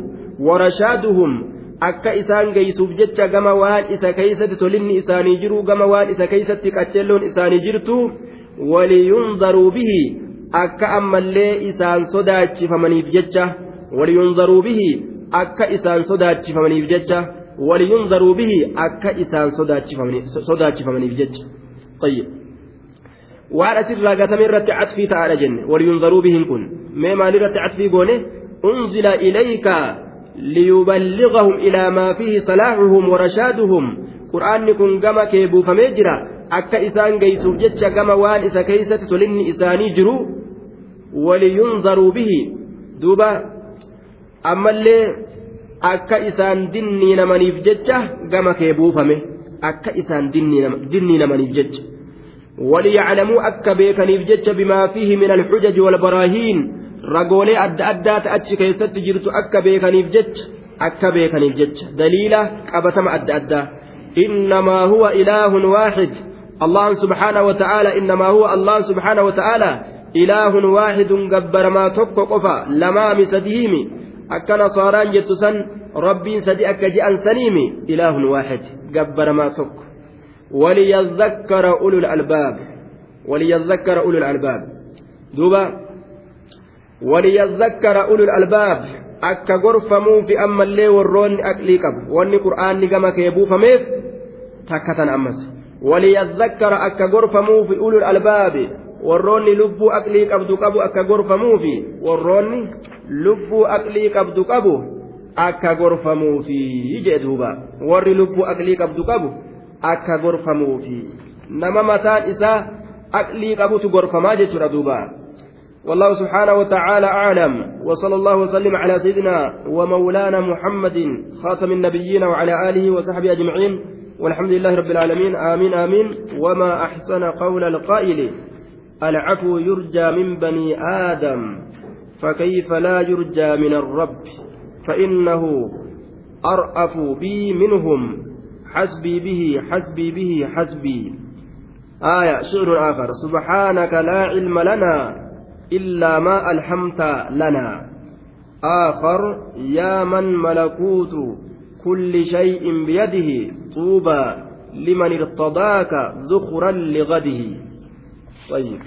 warashaaduhum akka isaan geeysuuf jecha gama waan isa keeysatti tolinni isaanii jiru gama waan isa keeysatti qaceelloon isaanii jirtu waliyundaruu bihi akka ammallee isaan sodaachifamaniif jecha waliyunzaruu bihi akka isaan sodaachifamaniif jecha waliyunzaruu bihi akka isaan sodaachifamaniif jecha طيب waan asirraa gatame irratti catfii ta'aadha jenne waliyunzaruu bihin kun mee maal irratti catfii goone unzila ilayka liyuballighahum ilaa maa fihi salaahuhum warashaaduhum qur'aanni kun gama kee buufamee jira akka isaan geeysuuf jecha gama waan isa keeysatti tolinni isaanii jiru waliyunzaruu bihi duuba ammallee akka isaan dinniinamaniif jecha gama kee buufame akka isaan dinniinamaniif jecha وليعلموا أكا بيكنيف جتش بما فيه من الحجج والبراهين ragoolee adda addaa ta'achi keessatti jirtu akka beekaniif jecha akka beekaniif jecha daliila qabatama adda addaa innamaa huwa ilaahun wa ta'aala innamaa huwa allah subhaanahu wa ta'aala ilaahun waahidun gabbaramaa tokko qofa lamaami sadihiimi akka nasaaraan jettu san rabbiin sadi akka je'an saniimi ilaahun waahid gabbaramaa tokko وليذكر أولو الألباب وليذكر أولو الألباب دوبا وليذكر أولو الألباب akka gorfamuu fi ammallee warroonni aqlii qabu wanni qur'aanni gama kee buufameef takka tan waliyadhakkara akka gorfamuu fi ulul albaabi warroonni lubbuu aqlii qabdu qabu akka gorfamuufi warroonni lubbuu aqlii qabdu qabu akka gorfamuufi jee duuba warri lubbuu aqlii qabdu qabu akka gorfamuufi nama mataan isaa aqlii qabutu gorfamaa jechuudha duuba والله سبحانه وتعالى أعلم وصلى الله وسلم على سيدنا ومولانا محمد خاتم النبيين وعلى آله وصحبه أجمعين والحمد لله رب العالمين. آمين آمين. وما أحسن قول القائل؟ العفو يرجى من بني آدم فكيف لا يرجى من الرب؟ فإنه أرأف بي منهم. حسبي به حسبي به حسبي. آية شعر آخر. سبحانك لا علم لنا إلا ما ألحمت لنا. آخر يا من ملكوت كل شيء بيده طوبى لمن ارتضاك ذخرا لغده. طيب.